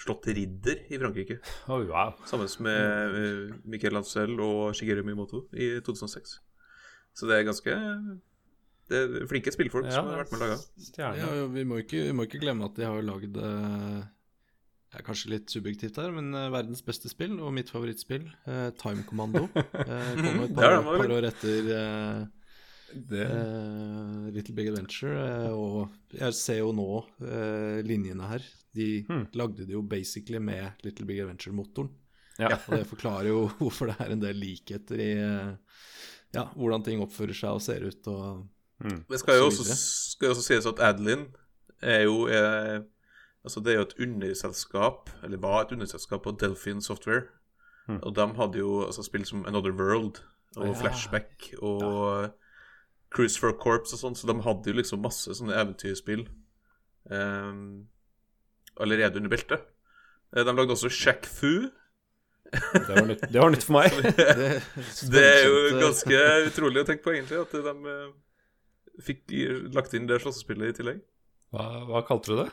slått ridder i Frankrike. Oh, wow. Sammen med uh, Michael Lancel og Shigeru Miyamoto i 2006. Så det er ganske Det er flinke spillfolk som har vært med og laga. Ja, ja, vi, må ikke, vi må ikke glemme at de har lagd uh, Det er kanskje litt subjektivt her, men verdens beste spill, og mitt favorittspill, eh, Time Commando, eh, kom et par, det var par år etter eh, Det, eh, Little Big Adventure. Uh, og jeg ser jo nå uh, linjene her. De Hmm. lagde det jo basically med Little Big Adventure-motoren. ja. Og det forklarer jo hvorfor det er en del likheter i ja, hvordan ting oppfører seg og ser ut. og hmm. Det skal jo også, også sies at Adeline er jo er, Altså Det er jo et underselskap, eller var et underselskap på Delphine Software. Hmm. Og de hadde jo altså spill som Another World og Ja. Flashback og Cruise for a Corps og sånn, så de hadde jo liksom masse sånne eventyrspill eh, allerede under beltet. Eh, De lagde også Shack Fu. Det, var nytt, det var nytt for meg. det, Det er jo ganske utrolig å tenke på, egentlig, at de eh, fikk lagt inn det slåssespillet i tillegg. Hva, hva kalte du det?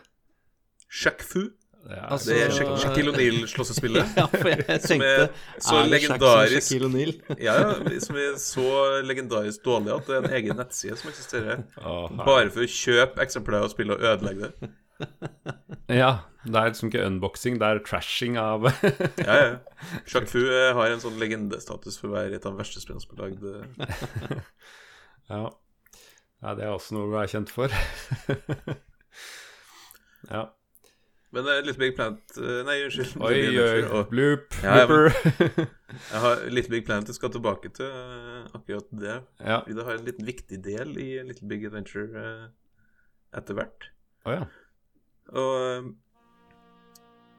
Shack Fu. Det er, Altså, Det er Så- Shaq- Shaquille O'Neal-slåssespillet. Ja, for jeg Som tenkte er så er det legendarisk Shaquille? Ja, ja, som er så legendarisk dårlig at det er en egen nettside som eksisterer. Oh, Bare for å kjøpe eksemplarer av spillet og ødelegge det. Ja, det er liksom ikke unboxing, det er trashing av Ja, ja. Jacques Fu eh, har en sånn legendestatus for å være et av de verste spillene som er lagd. eh. ja. ja, det er også noe du er kjent for. ja. Men eh, Little Big Plant eh, Nei, unnskyld. Oi, oi, bloop, Ja, blooper. Jeg har Little Big Planet jeg skal tilbake til uh, akkurat det. ja. Fordi det har en liten viktig del i Little Big Adventure uh, etter hvert. Oh, ja. Og, eh,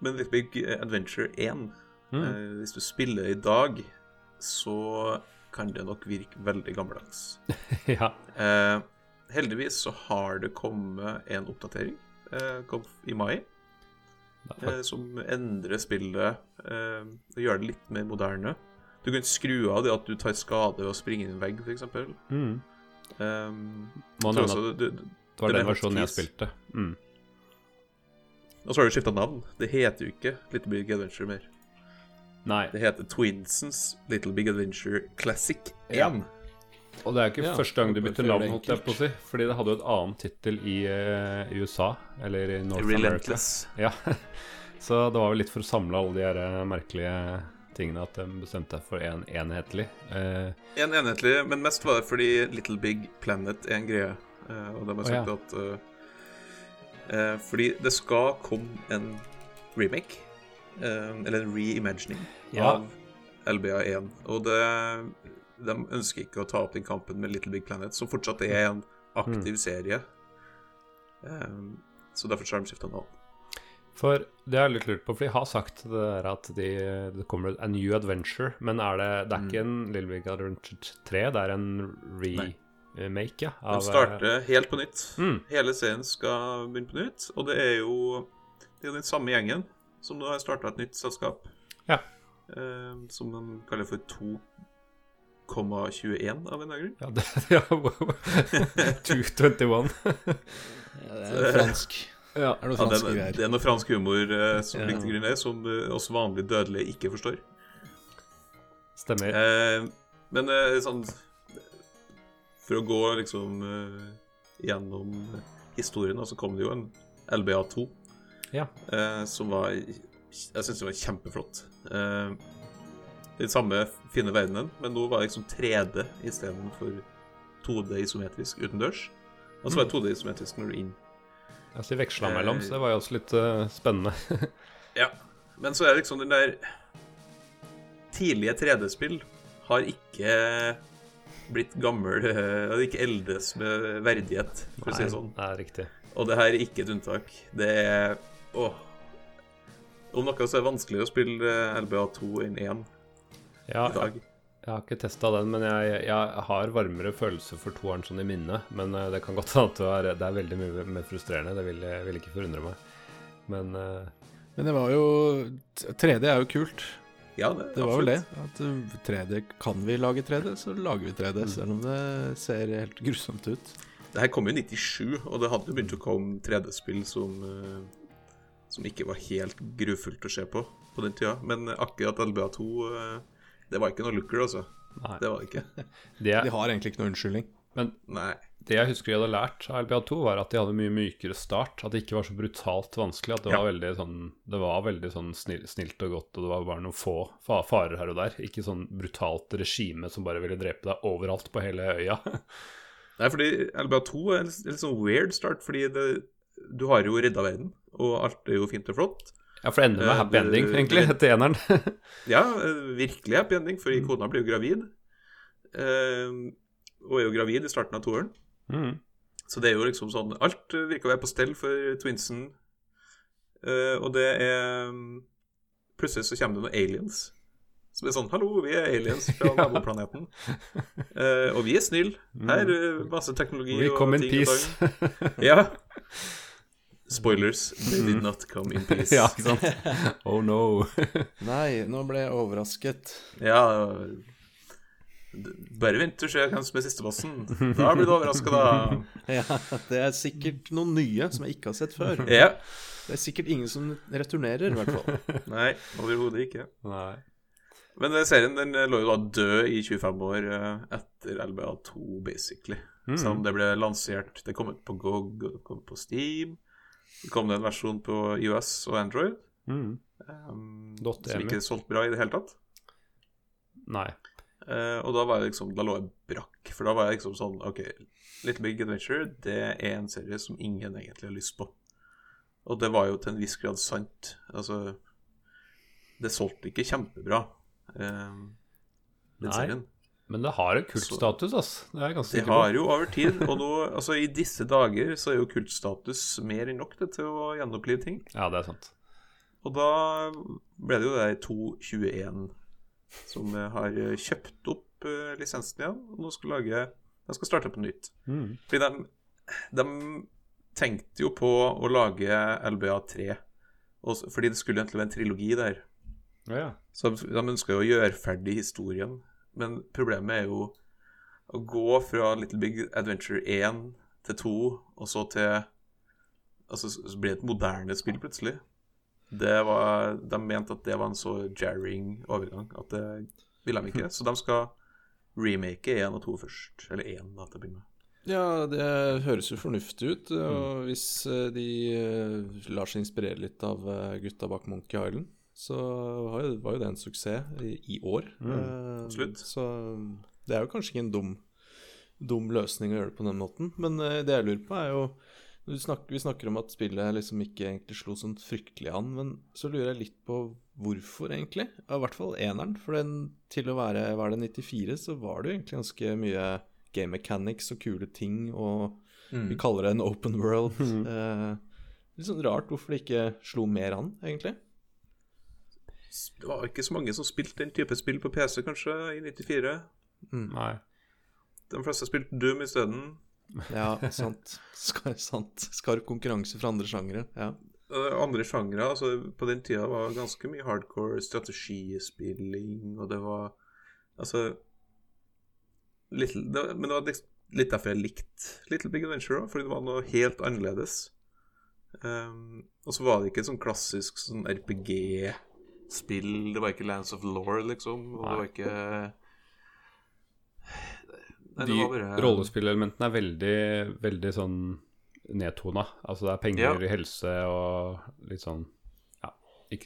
men Little Big Adventure 1 Mm. uh, Hvis du spiller i dag, så kan det nok virke veldig gammeldags. ja. Heldigvis så har det kommet en oppdatering kom i mai, Det eh, som endrer spillet eh, og gjør det litt mer moderne. Du kan skru av det at du tar skade ved å springe inn i en vegg, f.eks. Mm. Um, også at du, du, det var det den versjonen jeg spilte. Mm. Og så har du skifta navn. Det heter jo ikke Little Big Adventure mer. Nei. Det heter Twinsons Little Big Adventure Classic 1. Ja. Og det er ikke Ja, første gang du bytter navn, det holdt jeg på å si. Fordi det hadde jo et annet tittel i, uh, USA, eller i North America. Relentless. Ja, Så det var vel litt for å samle alle de her eh, merkelige tingene at de bestemte seg for en enhetlig. Uh, En enhetlig, men mest var det fordi Little Big Planet er en greie. Uh, og de har sagt at uh, eh, Fordi det skal komme en remake, eh, eller en reimagining, Ja. av LBA1. Og det, de ønsker ikke å ta opp den kampen med Little Big Planet, som fortsatt er en aktiv serie. Um, så derfor har de skifta navn. For det har jeg litt lurt på, for de har sagt det der at de, det kommer a new adventure. Men er det, det er ikke en Little Big Adventure 3, det er en remake, ja? av, Den starter helt på nytt. Mm. Hele serien skal begynne på nytt. Og det er jo det er den samme gjengen som nå har starta et nytt selskap. Ja. Eh, som de kaller for 2,21 av en eller annen grunn. Ja, det, ja wow. 221. Ja, det er fransk. ja. Er Ja, det, er, det er noe fransk humor eh, som Ja. ligger til grunn her, som eh, oss vanlige dødelige ikke forstår. Stemmer. Eh, men eh, sånn For å gå liksom eh, gjennom historien, så kom det jo en LBA2 Ja. eh, som var Jeg syns det var kjempeflott. Eh, den samme fine verdenen, men nå var det liksom 3D istedenfor 2D isometrisk utendørs. Og så var det 2D isometrisk når du inn. Altså, de veksla mellom, så det var jo også litt uh, spennende. Ja. Men så er det liksom den der Tidlige 3D-spill har ikke blitt gammel eh, Har ikke eldes med verdighet, for å si det sånn. er riktig. Og det her er ikke et unntak. Det er Åh. Om noe så er det vanskelig å spille eh, LBA2 enn 1 Ja, i dag. jeg har ikke testa den, men jeg, jeg har varmere følelse for toeren sånn i minnet. Men eh, det kan godt hende at det er, er veldig mye mer frustrerende. Det vil, vil ikke forundre meg. Men uh, Men det var jo 3D er jo kult. Ja, det, Det var vel det. At uh, 3D Kan vi lage 3D, så lager vi 3D. Selv om det ser helt grusomt ut. Det her kom jo i 97, og det hadde jo begynt å komme 3D-spill som eh, Som ikke var helt grufullt å se på på den tida. Men akkurat LBA2 eh, Det var ikke noe looker, altså. nei. Det var det ikke. Det, De har egentlig ikke noe unnskyldning. men Nei. det jeg husker de hadde lært av LPA2, var at de hadde mye mykere start. At det ikke var så brutalt vanskelig. At det Ja. var veldig sånn Det var veldig sånn snill, snilt og godt, og det var bare noen få farer her og der. Ikke sånn brutalt regime som bare ville drepe deg overalt på hele øya. Nei, fordi LBA2 er en litt sånn weird start, fordi det, du har jo redda verden, og alt er jo fint og flott. Ja, for det ender med Eh, happy ending, egentlig, etter eneren. Ja, eh, virkelig happy ending, fordi kona blir jo gravid. Eh, og er jo gravid i starten av toeren. mm. Så det er jo liksom sånn Alt virker å være på stell for twinsen. Og det er mm, Plutselig så kommer det noen aliens. Som er sånn Hallo, vi er aliens fra Ja. naboplaneten. Uh, og vi er snille. Her er masse teknologi We og come in ting og peace. tang. Ja. Spoilers. They did not come in peace. ja, ikke sant? Oh no. Nei, nå ble jeg overrasket. Ja Bare vent til å kanskje hvem som er sistebossen. Da blir du overraska, da. Ja, Det er sikkert noen nye som jeg ikke har sett før. Ja. Det er sikkert ingen som returnerer, i hvert fall. Nei, overhodet ikke. Nei. Men serien den eh, lå jo da død i 25 år eh, etter LBA2, basically. Mm. Selv om det ble lansert Det kom ut på GOG, og det kom ut på Steam. Det kom det en versjon på US og Android, Mm. um, som ikke solgte bra i det hele tatt. Nei. Uh, og da var jeg liksom Da lå jeg brakk. For da var jeg liksom sånn OK, Little Big Adventure det er en serie som ingen egentlig har lyst på. Og det var jo til en viss grad sant. Altså Det solgte ikke kjempebra, uh, den Nei. serien. Men det har en kultstatus, ass. Det er ganske Det har jo over tid, og nå, altså i disse dager så er jo kultstatus mer enn nok det til å gjenopplive ting. Ja, det er sant. Og da ble det jo det 221 som har kjøpt opp eh, lisensen igjen, og nå skal lage De skal starte på nytt. Mm. Fordi de, de tenkte jo på å lage LBA3, og, fordi det skulle egentlig være en trilogi der. Ja, ja. Så de, de ønska jo å gjøre ferdig historien, men problemet er jo å gå fra Little Big Adventure 1 til 2, og så til Altså, så blir det et moderne spill plutselig. Det var, de mente at det var en så jarring overgang at det ville de ikke. Så de skal remake 1 og 2 først. Eller 1, da, til å begynne med. Ja, det høres jo fornuftig ut. Og hvis eh, de eh, lar seg inspirere litt av eh, gutta bak Monkey Island, så var jo, var jo det en suksess i, i år. Eh, absolutt. Så det er jo kanskje ikke en dum, dum løsning å gjøre det på den måten. Men eh, det jeg lurer på, er jo snakker, Vi snakker om at spillet liksom ikke egentlig slo sånn fryktelig an, men så lurer jeg litt på hvorfor, egentlig. I hvert fall eneren. For den, til å være var det 94, så var det jo egentlig ganske mye game mechanics og kule ting, og vi kaller det en open world. Eh, litt sånn rart hvorfor det ikke slo mer an, egentlig. Det var ikke så mange som spilte den type spill på PC, kanskje, i 94. Nei. De fleste spilte Doom isteden. Ja, sant. Skar, sant. Skarp konkurranse fra andre sjangere. Ja. Eh, Andre sjangere altså, på den tida var ganske mye hardcore strategispilling, og det var Altså Little, det, Men det var litt, litt derfor jeg likte Little Big Adventure òg, fordi det var noe helt annerledes. Um, og så var det ikke sånn klassisk sånn RPG-spill. Det var ikke Lands of Law, liksom. Og det var ikke Nei, De bare rollespillelementene er veldig, veldig sånn nedtona. Altså det er penger, Ja. helse og litt sånn ja,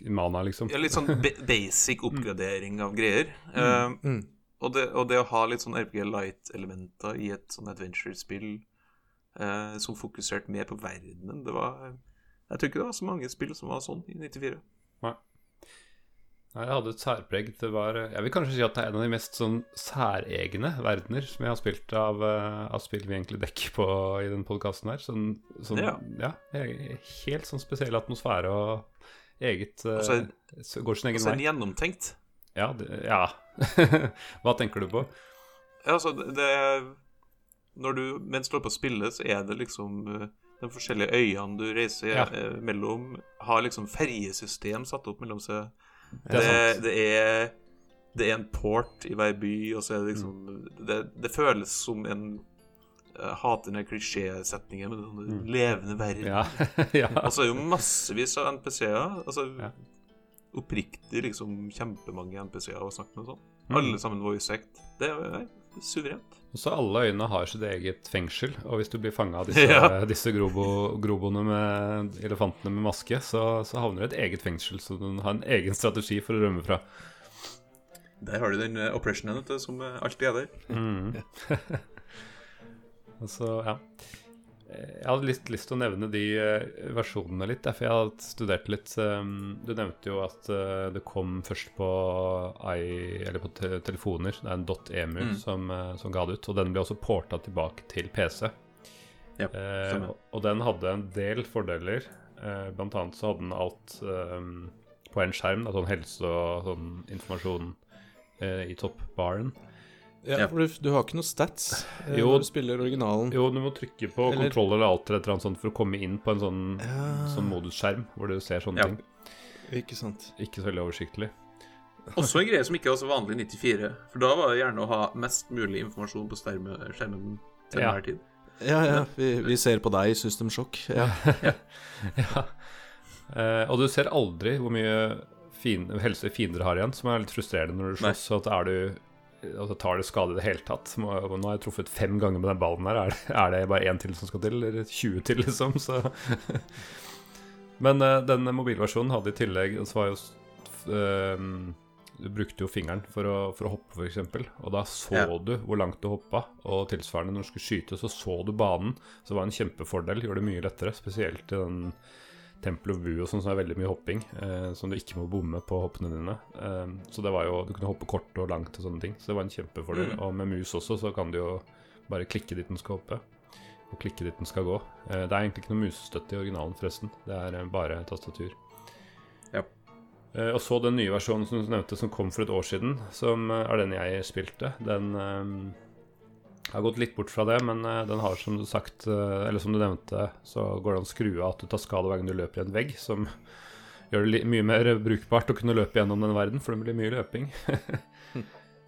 mana, liksom. Ja, litt sånn basic oppgradering av greier. Eh, Mm. og, det, og det å ha litt sånn RPG Light-elementer i et sånn adventure-spill uh, som fokuserte mer på verdenen, det var Jeg tror ikke det var så mange spill som var sånn i 94. Nei. Jeg hadde et særpreg. Det var Jeg vil kanskje si at det er en av de mest sånn særegne verdener som jeg har spilt av, eh, av spill vi egentlig dekker på i den podkasten her. Sånn, sånn Ja. ja. helt sånn spesiell atmosfære og eget eh, Altså, så Går sin egen Altså vei. vei. gjennomtenkt. Ja. Det, ja. Hva tenker du på? Ja, altså, det, Når du Mens du holder på å spille, så er det liksom eh, de forskjellige øyene du reiser Ja. eh, mellom, har liksom ferjesystem satt opp mellom seg. Det er Det, det, er, det er en port i hver by, og så er det liksom Det, det føles som en Jeg hater den klisjésetningen med sånn levende verden. Ja. ja. Og så er det jo massevis av NPC-er. Altså Ja. oppriktig liksom kjempemange NPC-er å snakke med sånn. Mm. Alle sammen voice act. Det er suverent. Og så alle øyene har sitt eget fengsel, og hvis du blir fanga av disse, Ja. disse grobo, groboene med elefantene med maske, så, så havner du i et eget fengsel, så du har en egen strategi for å rømme fra. Der har du den uh, oppressionen som eh, alltid er der. Mm. og så, ja. Eh, Jeg hadde litt lyst til å nevne de eh, versjonene litt, derfor jeg hadde studert litt. Um, Du nevnte jo at eh, det kom først på, i, eller på telefoner. Det er en .emu Mm. som, eh, som ga det ut, og den ble også porta tilbake til PC. Ja, Eh, og den hadde en del fordeler. Eh, blant annet så hadde den alt eh, på en skjerm, da, sånn helse og sånn informasjon eh, i toppbaren. Ja, Ja. for du, du har ikke noe stats eh, Jo. når du spiller originalen. Jo, du må trykke på Eller- kontroll eller alt eller et annet sånt for å komme inn på en sånn, Ja. sånn modusskjerm hvor du ser sånne Ja. ting. Ikke sant. Ikke så veldig oversiktlig. Også en greie som ikke var så vanlig i 94. For da var det gjerne å ha mest mulig informasjon på skjermen, skjermen til Ja. enhver tid. Ja, ja. Vi, vi ser på deg i System Shock. Ja. ja. Eh, og du ser aldri hvor mye fin, helse fiender har igjen, som er litt frustrerende når du slåss. Så at er du altså tar det skade i det hele tatt. Nå har jeg truffet fem ganger med den ballen her. Er det, er det bare én til som skal til, eller 20 til, liksom? Så Men uh, den mobilversjonen hadde i tillegg Så var jo uh, Du brukte jo fingeren for å, for å hoppe, f.eks. Og da så Ja. du hvor langt du hoppa. Og tilsvarende når du skulle skyte, så så du banen. Så det var en kjempefordel. Gjorde det mye lettere. Spesielt i den Temple of Woo og sånn som er veldig mye hopping. Eh, som du ikke må bomme på hoppene dine. Eh, så det var jo Du kunne hoppe kort og langt og sånne ting. Så det var en kjempefordel. Mm. Og med mus også så kan du jo bare klikke dit den skal hoppe. Og klikke dit den skal gå. Eh, det er egentlig ikke noe musestøtte i originalen, forresten. Det er eh, bare tastatur. Ja. Eh, og så den nye versjonen som du nevnte, som kom for et år siden, som eh, er den jeg spilte. Den eh, har gått litt bort fra det, men eh, den har som du sagt, eh, eller som du nevnte, så går det an å skru av at du tar skade hver gang du løper i en vegg, som gjør det mye mer brukbart å kunne løpe gjennom den verden, for det blir mye løping.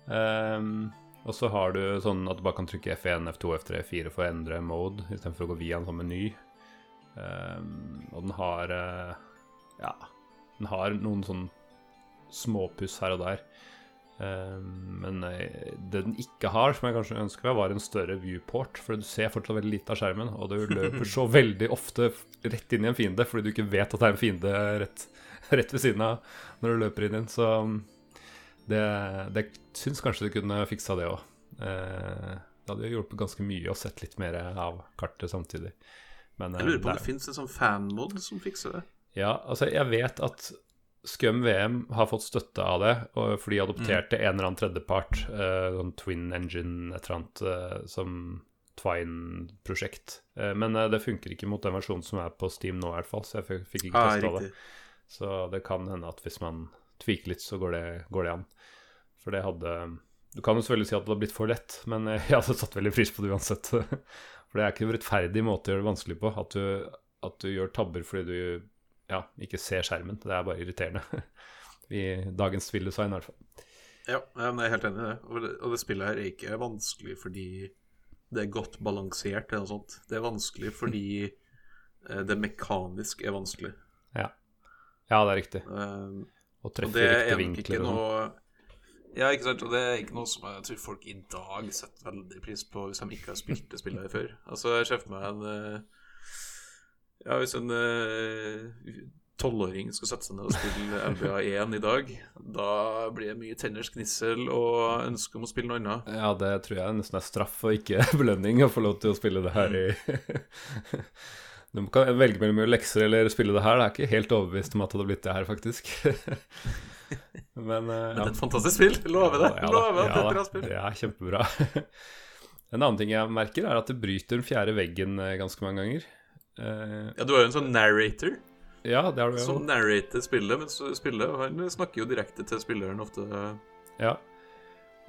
um, og så har du sånn at du bare kan trykke F1, F2, F3, F4 for å endre mode, istedenfor å gå via en sånn meny. Um, og den har uh, Ja, den har noen sånn småpuss her og der. Eh, men eh, det den ikke har, som jeg kanskje ønsker meg, var en større viewport. For du ser fortsatt veldig lite av skjermen, og du løper så veldig ofte rett inn i en fiende fordi du ikke vet at det er en fiende rett, rett ved siden av når du løper inn i den. Så det, det syns kanskje du kunne fiksa det òg. Eh, det hadde hjulpet ganske mye å sett litt mer av kartet samtidig. Men, Jeg lurer på om det det fins en sånn fanmod som fikser det. ja, altså jeg vet at Scum VM har fått støtte av det, for de adopterte en eller annen tredjepart, eh, sånn Twin Engine, et eller annet, eh, som Twine-prosjekt. Eh, men det funker ikke mot den versjonen som er på Steam nå, i hvert fall, så jeg fikk, ikke Ah, testa det. Så det kan hende at hvis man tviker litt, så går det, går det an. For det hadde Du kan jo selvfølgelig si at det hadde blitt for lett, men jeg hadde satt veldig pris på det uansett. For det er ikke en rettferdig måte å gjøre det vanskelig på. At du, at du gjør tabber fordi du ja, ikke ser skjermen. Det er bare irriterende. I dagens spilldesign, i hvert fall. Ja, jeg er helt enig i det. Og, det. og det spillet her er ikke vanskelig fordi det er godt balansert eller noe sånt. Det er vanskelig fordi eh, det mekanisk er vanskelig. Ja, ja det er riktig. Å og treffe riktige vinkler og sånn. noe Ja, ikke sant. Og det er ikke noe som jeg tror folk i dag setter veldig pris på hvis de ikke har spilt det spillet her før. Altså, jeg ser for meg en eh, Ja, hvis en eh, tolvåring skal sette seg ned og spille LBA1 i dag, da blir det mye tenners gnissel og ønske om å spille noe annet. Ja, det tror jeg nesten er straff og ikke belønning å få lov til å spille det her i Du kan velge mellom å gjøre lekser eller spille det her. Det er ikke helt overbevist om at det hadde blitt det her, faktisk. Men, eh, Men det er et fantastisk spill. Lover det. Ja Lover at det er et bra spill. Det er kjempebra. En annen ting jeg merker, er at det bryter den fjerde veggen eh, ganske mange ganger. Eh, Ja, du er jo en sånn narrator ja, det har du jo. som narrater spillet men spillet, han snakker jo direkte til spilleren ofte. Ja.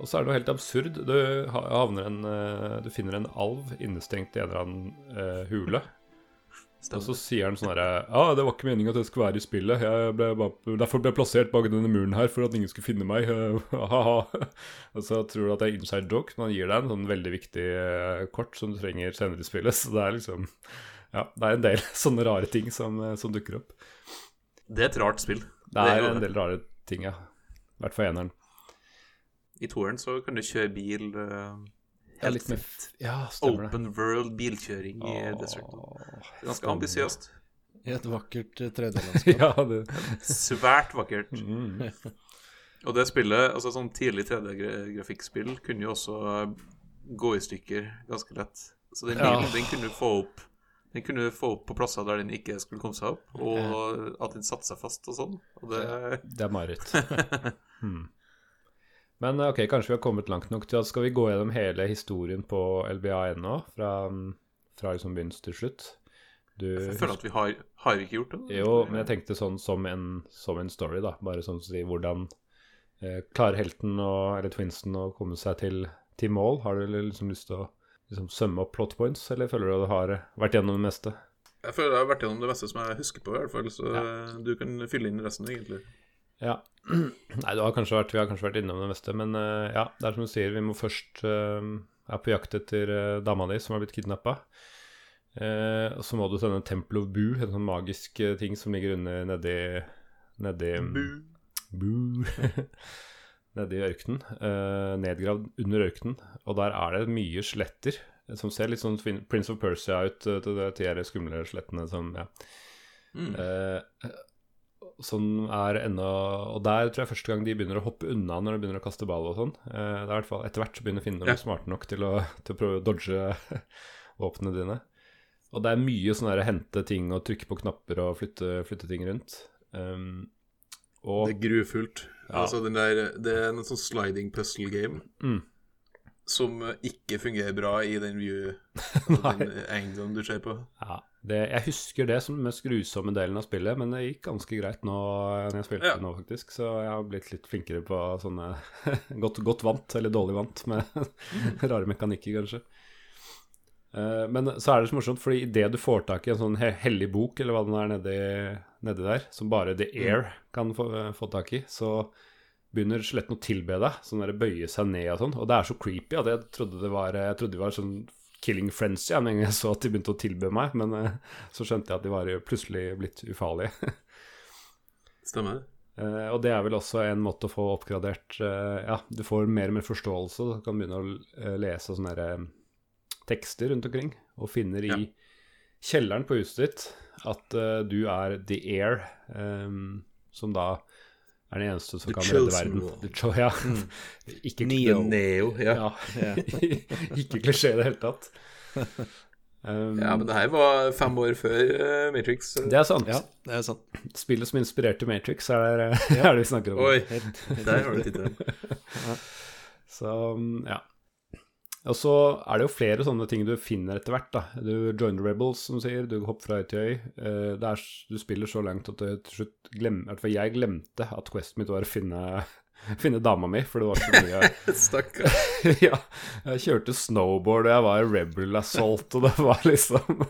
Og så er det jo helt absurd. Du, havner en, eh, du finner en alv innestengt i en eller annen uh, hule. Og så sier han sånn herre Ja, det var ikke meningen at jeg skulle være i spillet. Jeg ble bare, derfor ble jeg plassert bak denne muren her, for at ingen skulle finne meg. Og så tror du at det er inside joke, men han gir deg en sånn veldig viktig kort som du trenger senere i spillet. Så det er liksom Ja, det er en del sånne rare ting som, eh, som dukker opp. Det er et rart spill. Det er jo en del rare ting, ja. I hvert fall eneren. I toeren så kan du kjøre bil uh, helt. Ja, stemmer det. Open world bilkjøring i Åh, Åh, Ganske ambisiøst. I et vakkert eh, 3D-landskap. ja, det Svært vakkert. mm. Og det spillet, altså sånn tidlig 3D-grafikkspill, kunne jo også gå i stykker ganske lett. Så den Ja. bilen den kunne du få opp Den kunne få opp på plasser der den ikke skulle komme seg opp, og at den satte seg fast og sånn. Og det Det er mareritt. hmm. Men ok, kanskje vi har kommet langt nok til at skal vi gå gjennom hele historien på LBA nå, fra, fra liksom begynnelse til slutt? Du, Jeg føler at vi har Har vi ikke gjort det? jo, men jeg tenkte sånn som en, som en story, da. Bare sånn å si hvordan eh, klarer helten og, eller twinsen å komme seg til, til mål? Har du liksom lyst til å liksom, sømme opp plot points, eller føler du at du har vært gjennom det meste? Jeg føler jeg har vært gjennom det meste som jeg husker på, i hvert fall. Så du kan fylle inn resten, egentlig. Ja. Nei, du har kanskje vært, vi har kanskje vært innom det meste, men eh, ja, det er som du sier, vi må først uh, er på jakt etter uh, dama di som har blitt kidnappa. og så må du sende Temple of Boo, en sånn magisk ting som ligger under nedi Nedi Boo. Nedi ørkenen. eh, nedgravd under ørkenen. Og der er det mye skjeletter eh, som ser litt sånn Prince of Persia ut, eh, til de tidligere skumle skjelettene som ja. Mm. Eh, som er ennå Og der tror jeg første gang de begynner å hoppe unna når de begynner å kaste ball og sånn. Eh, det er i hvert fall Etter hvert så begynner Finnene å bli smarte nok til å, til å prøve å dodge våpnene dine. Og det er mye sånn der hente ting og trykke på knapper og flytte, flytte ting rundt. Um, og Det er grufullt. Ja. Altså, den der, det er en sånn sliding puzzle game Mm. som eh, ikke fungerer bra i den view altså, den du ser på. ja, det, jeg husker det som den mest grusomme delen av spillet, men det gikk ganske greit nå når jeg spilte Ja. det nå, faktisk. Så jeg har blitt litt flinkere på sånne godt, godt vant, eller dårlig vant, med rare mekanikker, kanskje. Eh, men så er det så morsomt, fordi idet du får tak i en sånn hellig bok, eller hva den er nedi, nedi der, som bare The Air kan få, få tak i, så begynner skjelettene å tilbe deg, sånn der bøye seg ned og sånn. Og det er så creepy at jeg trodde det var, jeg trodde det var sånn killing frenzy ja, med jeg så at de begynte å tilbe meg, men eh, så skjønte jeg at de var plutselig blitt ufarlige. Stemmer. Uh, og det er vel også en måte å få oppgradert uh, Ja, du får mer og mer forståelse. Du kan begynne å eh, lese sånne eh, tekster rundt omkring, og finner i Ja. kjelleren på huset ditt at uh, du er the air, um, som da er den eneste som The kan redde verden. The ja. Ikke Neo. Neo, ja. Ja. Ja. ikke klisjé i det hele tatt. Um, Ja, men det her var fem år før uh, Matrix. det er sant. ja, det er sant. Spillet som inspirerte Matrix, er, det- er det vi snakker om. Oi, der har du tittelen. Så um, ja. Og så er det jo flere sånne ting du finner etter hvert. da. Du joiner Rebels, som sier. Du hopper fra øy til øy. Eh, du spiller så langt at du til slutt glemmer I hvert fall jeg glemte at questet mitt var å finne, finne dama mi, for det var så mye Stakkar. Ja. Jeg kjørte snowboard, og jeg var i Rebel Assault, og det var liksom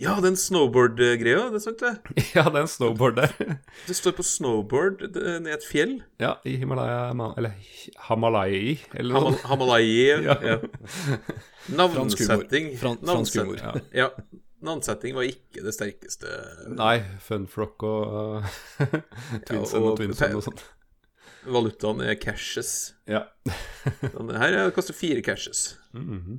Ja, den snowboard-greia, det er sant det. Ja, det er en snowboard der. Du står på snowboard ned et fjell. Ja, i Himalaya Eller Hamalai, eller noe Hamal sånt. Hamalai. Ja. Ja. Fransk humor. Navnsetting fransk humor. Ja. Ja. Navnsetting var ikke det sterkeste. Nei, Funfrock og uh, Twinsen og og Twinsen og sånt. Valutaen er cashes. Ja. Her er- koster fire cashes. Mm -hmm.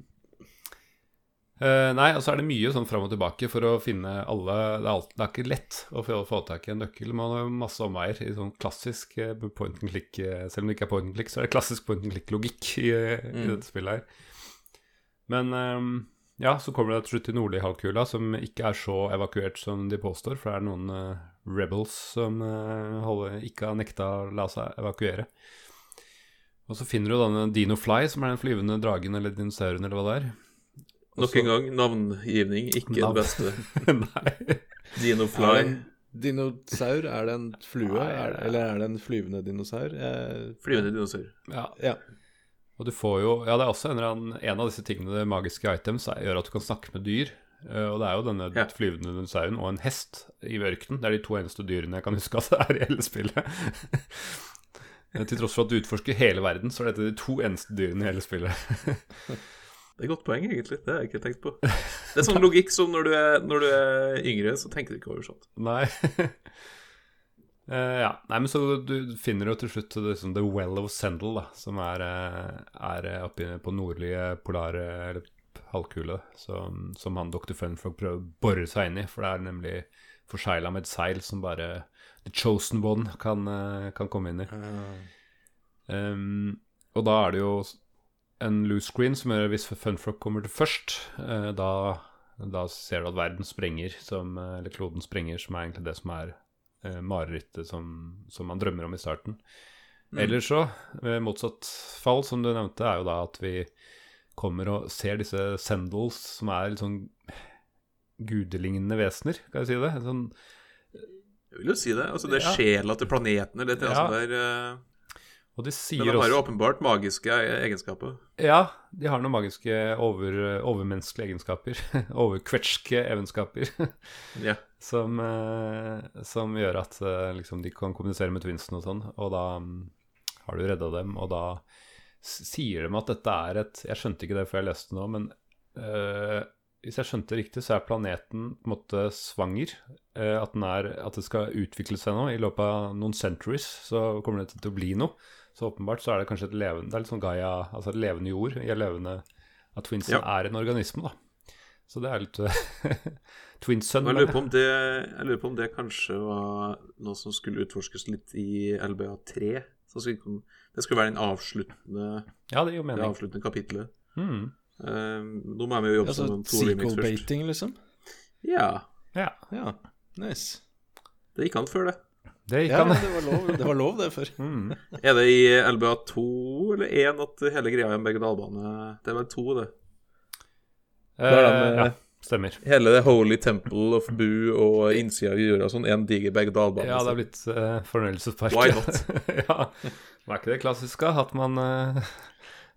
Uh, nei, altså er det mye sånn fram og tilbake for å finne alle Det er, alt, det er ikke lett å få, få tak i en nøkkel. Man har masse omveier i sånn klassisk eh, point and click eh, Selv om det ikke er point and click, så er det klassisk point and click-logikk i, mm. i dette spillet her. Men um, ja, så kommer det til slutt til nordlige halvkula, som ikke er så evakuert som de påstår. For det er noen eh, rebels som eh, holder, ikke har nekta å la seg evakuere. Og så finner du denne Dino Fly, som er den flyvende dragen eller dinosauren eller hva det er. Nok en gang, navngivning ikke Navn. det beste. Nei. Dino Er det en dinosaur? Er det en flue? Nei, er, det- eller er det en flyvende dinosaur? Jeg- Flyvende dinosaur. Ja. Ja. Og du får jo Ja, det er også en, en av disse tingene, det magiske items, er, gjør at du kan snakke med dyr. Eh, og det er jo denne Ja. flyvende dinosauren og en hest i ørkenen. Det er de to eneste dyrene jeg kan huske at det er i hele spillet. Eh, Til tross for at du utforsker hele verden, så er dette de to eneste dyrene i hele spillet. Det er et godt poeng, egentlig. Det har jeg ikke tenkt på. Det er sånn logikk som når du er, når du er yngre, så tenker du ikke over sånt. Nei. Uh, ja. Nei, men så du finner jo til slutt det, liksom, The Well of Sendal, da, som er, er oppe på nordlige polare eller halvkule, som, som han Dr. Funfrog prøver å bore seg inn i, for det er nemlig forsegla med et seil som bare The Chosen One kan, eh, kan komme inn i. Um, og da er det jo en loose screen som gjør hvis Funfrog kommer til først, eh, da, da ser du at verden sprenger, som, eh, eller kloden sprenger, som er egentlig det som er eh, marerittet som, som man drømmer om i starten. Eller så, ved motsatt fall, som du nevnte, er jo da at vi kommer og ser disse sendals, som er litt sånn gudelignende vesener, kan jeg si det? Sånn, Jeg vil jo si det. Altså, det er Ja. sjela til planeten eller et eller annet sånt der. eh, og de Men de har jo åpenbart magiske egenskaper. Ja, de har noen magiske over, overmenneskelige egenskaper. Overkvetske egenskaper. Ja. som, eh, som gjør at eh, liksom, de kan kommunisere med twinsen og sånn. Og da mm, har du redda dem, og da sier de at dette er et Jeg skjønte ikke det før jeg leste nå, men eh, hvis jeg skjønte riktig, så er planeten på en måte svanger. Eh, at, den er, at det skal utvikle seg nå. I løpet av noen centuries så kommer det til å bli noe. Så åpenbart så er det kanskje et levende Det er litt sånn Gaia, altså et levende jord. i et levende At twinsen Ja. er en organisme, da. Så det er litt Twinsun. Jeg lurer, på om det, jeg lurer på om det kanskje var noe som skulle utforskes litt i LBA3. Så skulle- det skulle være den avsluttende, Ja, det gir jo det avsluttende kapitlet. Mm. Eh, nå må vi jo jobbe Altså sammen to remakes først. sequel-baiting, liksom? Ja. Ja, Ja, nice. Det gikk an før, det. det gikk Ja, an. det var lov, det, var lov, det før. Mm. Er det i LBA2 eller 1 at hele greia er en berg-og-dal-bane? Det er vel 2, det. Eh, det er den, ja, eh, stemmer. Hele det Holy Temple of Boo og innsida av jorda sånn, én en diger berg-og-dal-bane. Ja, det er blitt uh, fornøyelsespark. Why not? ja. Men er ikke det klassiske? At man uh,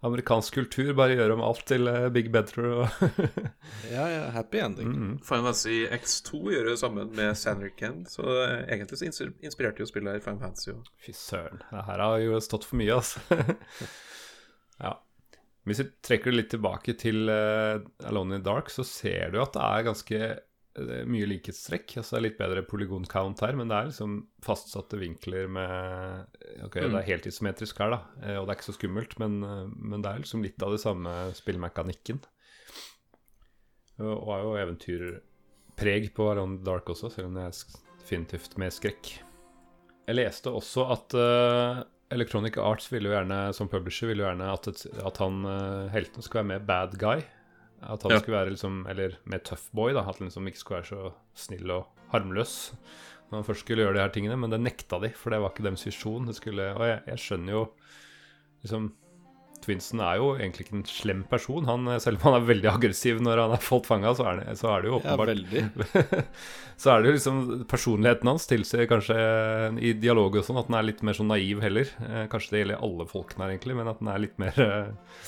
Amerikansk kultur bare gjør om alt til uh, Big Better og Ja, ja, happy ending. mm. Final Fantasy X2 gjør det sammen med Sanderken, så uh, egentlig så inspir- inspirerte jo spillet her Final Fantasy. Fy søren. Det her har jo stått for mye, altså. ja. Hvis vi trekker det litt tilbake til uh, Alone in the Dark, så ser du at det er ganske det er mye likhetstrekk. Altså det er litt bedre polygon count her, men det er liksom fastsatte vinkler med Ok, det er helt isometrisk her, da, eh, og det er ikke så skummelt, men, eh, men det er liksom litt av det samme spillmekanikken. Og er jo eventyrpreg på Around the Dark også, selv om det er definitivt med skrekk. Jeg leste også at eh, Electronic Arts ville jo gjerne, som publisher ville jo gjerne at, et, at han, eh, helten skulle være mer bad guy. At han Ja. skulle være liksom Eller mer tough boy, da. At han liksom ikke skulle være så snill og harmløs når han først skulle gjøre de her tingene. Men det nekta de, for det var ikke deres visjon. Det skulle, og jeg, jeg skjønner jo liksom Twinsen er jo egentlig ikke en slem person. Han, selv om han er veldig aggressiv når han er fått fanga, så, det- så er det jo åpenbart ja, så er det jo liksom Personligheten hans tilsier kanskje i dialog og sånn at den er litt mer sånn naiv heller. Eh, kanskje det gjelder alle folkene her, egentlig, men at den er litt mer eh,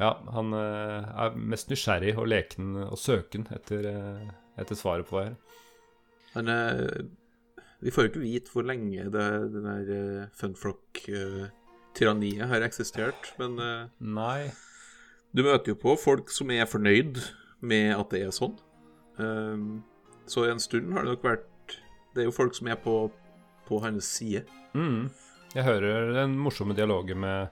Ja, han eh, er mest nysgjerrig og leken og søken etter, etter svaret på det her. Men vi får jo ikke vite hvor lenge det, den der uh, Funflock-tyranniet har eksistert. Men eh, Nei. du møter jo på folk som er fornøyd med at det er sånn. Um, så en stund har det nok vært Det er jo folk som er på, på hans side. Mm. Jeg hører den morsomme dialogen med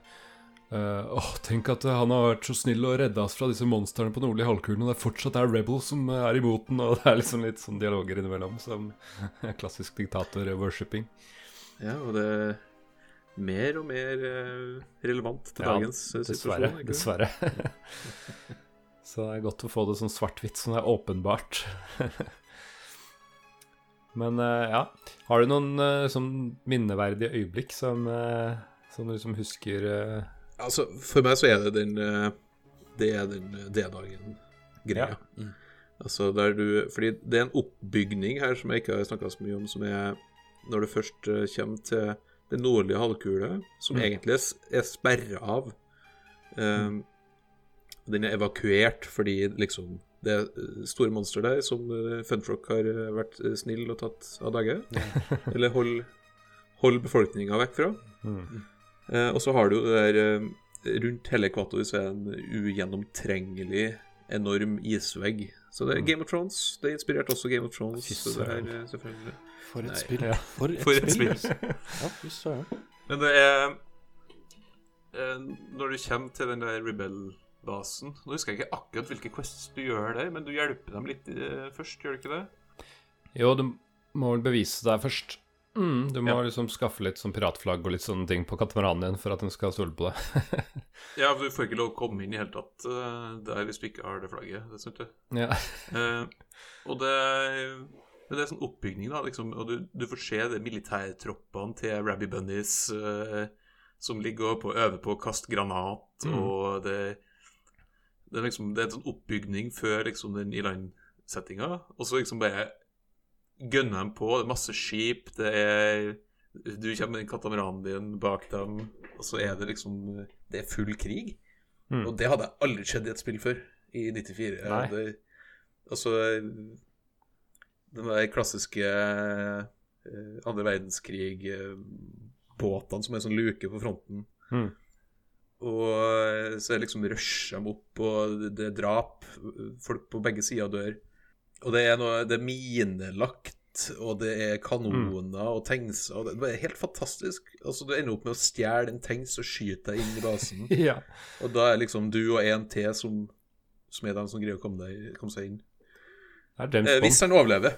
Uh, Åh, tenk at han har vært så snill og redda oss fra disse monstrene på nordlige halvkulen, og det er fortsatt er Rebel som er imot den, og det er liksom litt sånn dialoger innimellom som klassisk diktator-worshipping. Ja, og det mer og mer eh, relevant til Ja, dagens eh, Dessverre. situasjon. det? Dessverre. Så det er godt å få det sånn svart-hvitt, sånn det er åpenbart. Men eh, ja, har du noen sånn minneverdige øyeblikk som, som du liksom husker Altså, for meg så er det den Det er den D-dagen-greia. Ja. Altså der du Fordi det er en oppbygning her som jeg ikke har snakka så mye om, som er når du først kommer til den nordlige halvkule, som Mm. egentlig er, er sperra av. Um, Den er evakuert fordi liksom det er eh, store monster der som eh, Funfrock har eh, vært snill og tatt av dage. Eller hold, hold befolkninga vekk fra. mm. Eh, og så har du det der Rundt hele ekvator så er det en ugjennomtrengelig enorm isvegg. Så det er Game of Thrones. Det inspirerte også Game of Thrones. Fy Så det er selvfølgelig For et Nei. spill. Ja. For et For et spill. spill. Ja, fy søren. Men det er eh, Når du kommer til den der Rebel-basen Nå husker jeg ikke akkurat hvilke quests du gjør der, men du hjelper dem litt eh, først, gjør du ikke det? Jo, du må vel bevise deg først. Mm, du må Ja. liksom skaffe litt sånn piratflagg og litt sånne ting på katamaranen din for at den skal stole på deg. Ja, for du får ikke lov å komme inn i hele tatt eh, der hvis du ikke har det flagget. Det synes jeg. ja. uh, og det, men det er sånn oppbygning, da. Liksom, og du, du får se de militærtroppene til Rabby Bunnies uh, som ligger og øver på å kaste granat, Mm. og det, det, er liksom, det er en sånn oppbygning før liksom, den ilandsettinga, og så liksom bare gønner de på. Det er masse skip, det er Du kommer med katamaranen din bak dem, og så er det liksom Det er full krig. Mm. Og det hadde aldri skjedd i et spill før, i 94. Nei. Det, altså Den der klassiske eh, andre verdenskrig-båtene som er en sånn luke på fronten. Mm. Og eh, så er liksom rusher dem opp, og det, er drap. Folk på begge sider dør. Og det er noe Det er minelagt, og det er kanoner og tanks. Og det, er helt fantastisk. Altså Du ender opp med å stjele en tanks og skyte deg inn i basen. ja. Og da er liksom du og en til som, som er den som greier å komme, deg, komme seg inn. Eh, hvis han overlever.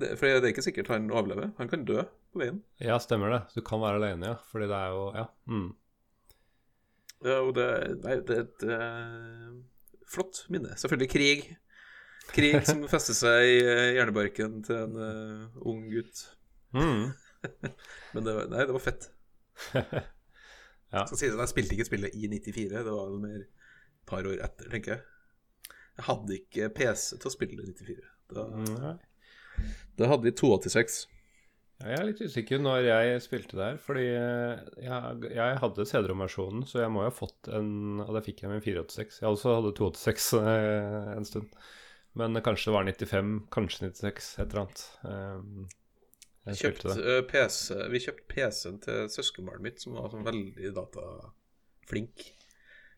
Det, for det er ikke sikkert han overlever. Han kan dø på veien. Ja, stemmer det. Du kan være alene, ja. Fordi det er jo Ja. Mm. Ja, og det, nei, det er et uh, flott minne. Selvfølgelig krig. Krig som fester seg i eh, hjernebarken til en uh, ung gutt. Mm. Men det var, nei, det var fett. Ja. Skal sies at jeg spilte ikke spillet i 94. Det var mer et par år etter, tenker jeg. Jeg hadde ikke PC til å spille i 94. Nei. da hadde vi 286. Ja, Jeg er litt usikker når jeg spilte der, fordi jeg, jeg hadde CD-romversjonen, så jeg må jo ha fått en Og da fikk jeg min en 486. Jeg også hadde 286 eh, en stund. Men kanskje det var 95, kanskje 96, et eller annet. Eh, jeg spilte Kjøpt, det. eh, PC, vi kjøpte PC-en til søskenbarnet mitt, som var sånn veldig dataflink.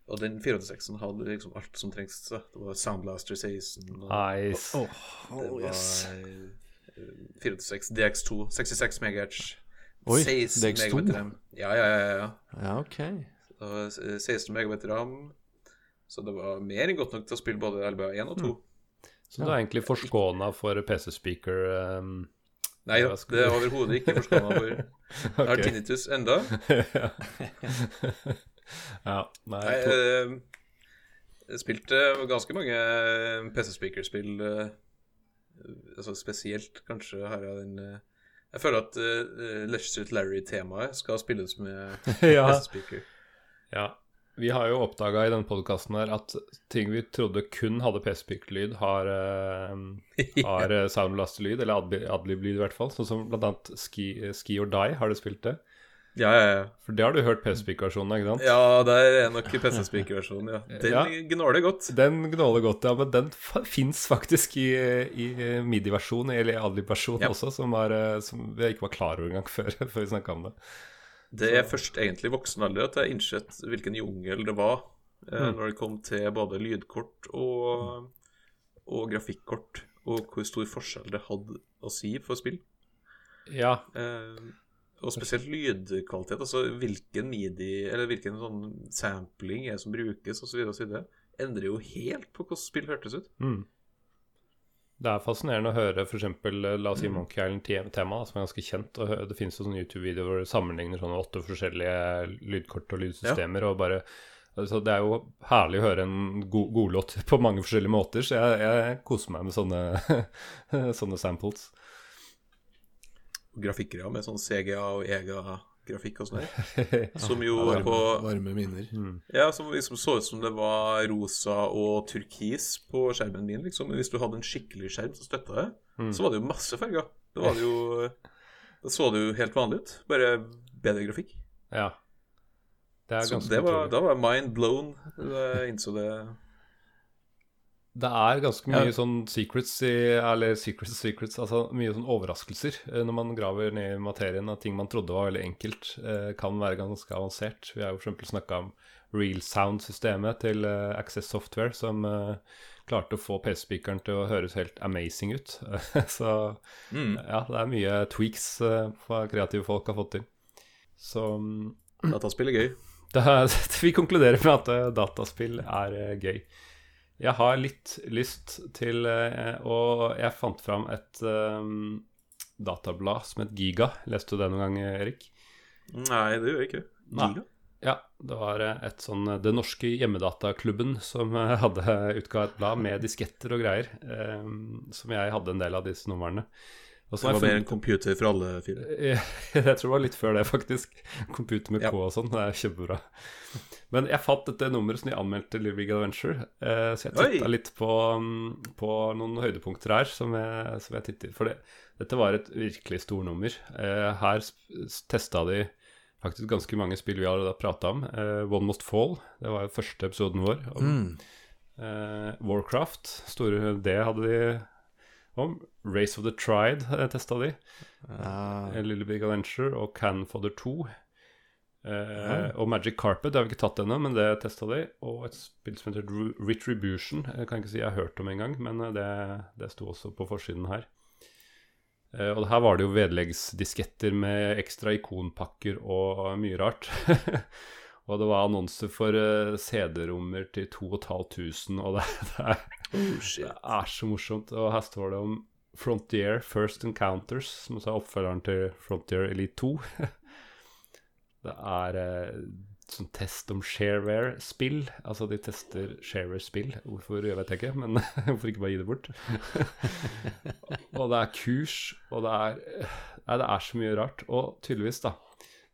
Og den 486-en hadde liksom alt som trengs. Så. Det var Soundblaster 16. Og Nice. det var eh, 486 DX2, 66 MHz. Oi, 16 DX2? megabyte RAM. Ja, ja, ja. ja. Ja, ok. Så, var eh, 16 MHz RAM. Så det var mer enn godt nok til å spille både LBA 1 og 2. Så du er egentlig forskåna for PC-speaker um, Nei da, det er overhodet ikke forskåna for. Jeg har tinnitus enda. Ja. Nei, to, eh, jeg spilte ganske mange PC-speakerspill. eh, altså spesielt kanskje har jeg den eh, Jeg føler at uh, Leisure Larry-temaet skal spilles med ja. PC-speaker. ja. Vi har jo oppdaga i denne podkasten her at ting vi trodde kun hadde PC-speaker-lyd, har, uh, har eh, soundblaster-lyd, eller adlib-lyd i hvert fall. Sånn som blant annet Ski, Ski or Die. Har du spilt det? Ja, ja, ja. For det har du hørt PC-speaker-versjonen ikke sant? Ja, det er nok PC-speaker-versjonen, ja. Den Ja. gnåler godt. Den gnåler godt, ja, men den fins faktisk i, i midi-versjon, eller adlib-versjon Ja. også, som, var, eh, som jeg ikke var klar over engang før, før vi snakka om det. Det er først egentlig voksen alder at jeg innsett hvilken jungel det var mm. når det kom til både lydkort og, og grafikkort, og hvor stor forskjell det hadde å si for spill. Ja, Eh, og spesielt lydkvalitet, altså hvilken midi, eller hvilken sånn sampling er som brukes, osv., endrer jo helt på hvordan spill hørtes ut. Mm. Det er fascinerende å høre f.eks. la oss si Monkey Island-tema, som er ganske kjent. og Det finnes jo sånne YouTube-videoer hvor du sammenligner sånne åtte forskjellige lydkort og lydsystemer. og bare altså Det er jo herlig å høre en god godlåt på mange forskjellige måter, så jeg, jeg koser meg med sånne, sånne samples. Grafikker ja, med sånn CGA og EGA-grafikk og sånn. Som jo Varme, på varme minner. Ja, som liksom så ut som det var rosa og turkis på skjermen min, liksom. Men hvis du hadde en skikkelig skjerm som støtta det, så var det jo masse farger. Da var det jo Da så det jo helt vanlig ut. Bare bedre grafikk. Ja. Det er Så ganske det var, utrolig. da var jeg mind blown da jeg innså det. Det er ganske mye Ja. sånn secrets i Eller secrets, secrets Altså mye sånn overraskelser eh, når man graver ned i materien. At ting man trodde var veldig enkelt, eh, kan være ganske avansert. Vi har jo f.eks. snakka om real sound-systemet til eh, Access Software, som klarte å få PC-speakeren til å høres helt amazing ut. Så Mm. ja, det er mye tweaks hva kreative folk har fått til. Så mm, Dataspill er gøy. det vi konkluderer med at dataspill er gøy. Jeg har litt lyst til eh, Og jeg fant fram et um, datablad som het Giga. Leste du det noen gang, Erik? Nei, det gjør jeg ikke. Nei. Giga? Ja, det var eh, et sånn Det Den norske hjemmedataklubben som eh, hadde utga et blad med disketter og greier. Um, som jeg hadde en del av disse numrene. Og Det så var mer en computer for alle fire. jeg jeg tror det var litt før det, faktisk. Computer med Ja. K og sånn. Det er kjempebra. Men jeg fant dette nummeret som de anmeldte Little Big Adventure. Eh, så jeg titta litt på, mm, på noen høydepunkter her som jeg, som jeg tittet. For det, dette var et virkelig stornummer. Eh, her testa de faktisk ganske mange spill vi har prata om. Eh, One Must Fall, det var jo første episoden vår. Om, Mm. Eh, Warcraft, store det hadde de om. Race of the Tried eh, testa de. Ja. Little Big Adventure og Can Fodder 2. Eh, Ja. Og Magic Carpet det har vi ikke tatt ennå, men det testa de. Og et spill som heter Retribution. Jeg kan ikke si jeg har hørt om engang, men eh, det, det sto også på forsiden her. Uh, og her var det jo vedleggsdisketter med ekstra ikonpakker og mye rart. og det var annonser for uh, CD-rommer til 2500, og det, det, er, Oh, det er så morsomt. Og her står det om Frontier First Encounters, som også er oppfølgeren til Frontier Elite 2. det er eh, sånn test om shareware-spill. Altså, de tester shareware-spill. Hvorfor vet jeg ikke, men hvorfor ikke bare gi det bort? og det er kurs, og det er Nei, det er så mye rart. Og tydeligvis, da.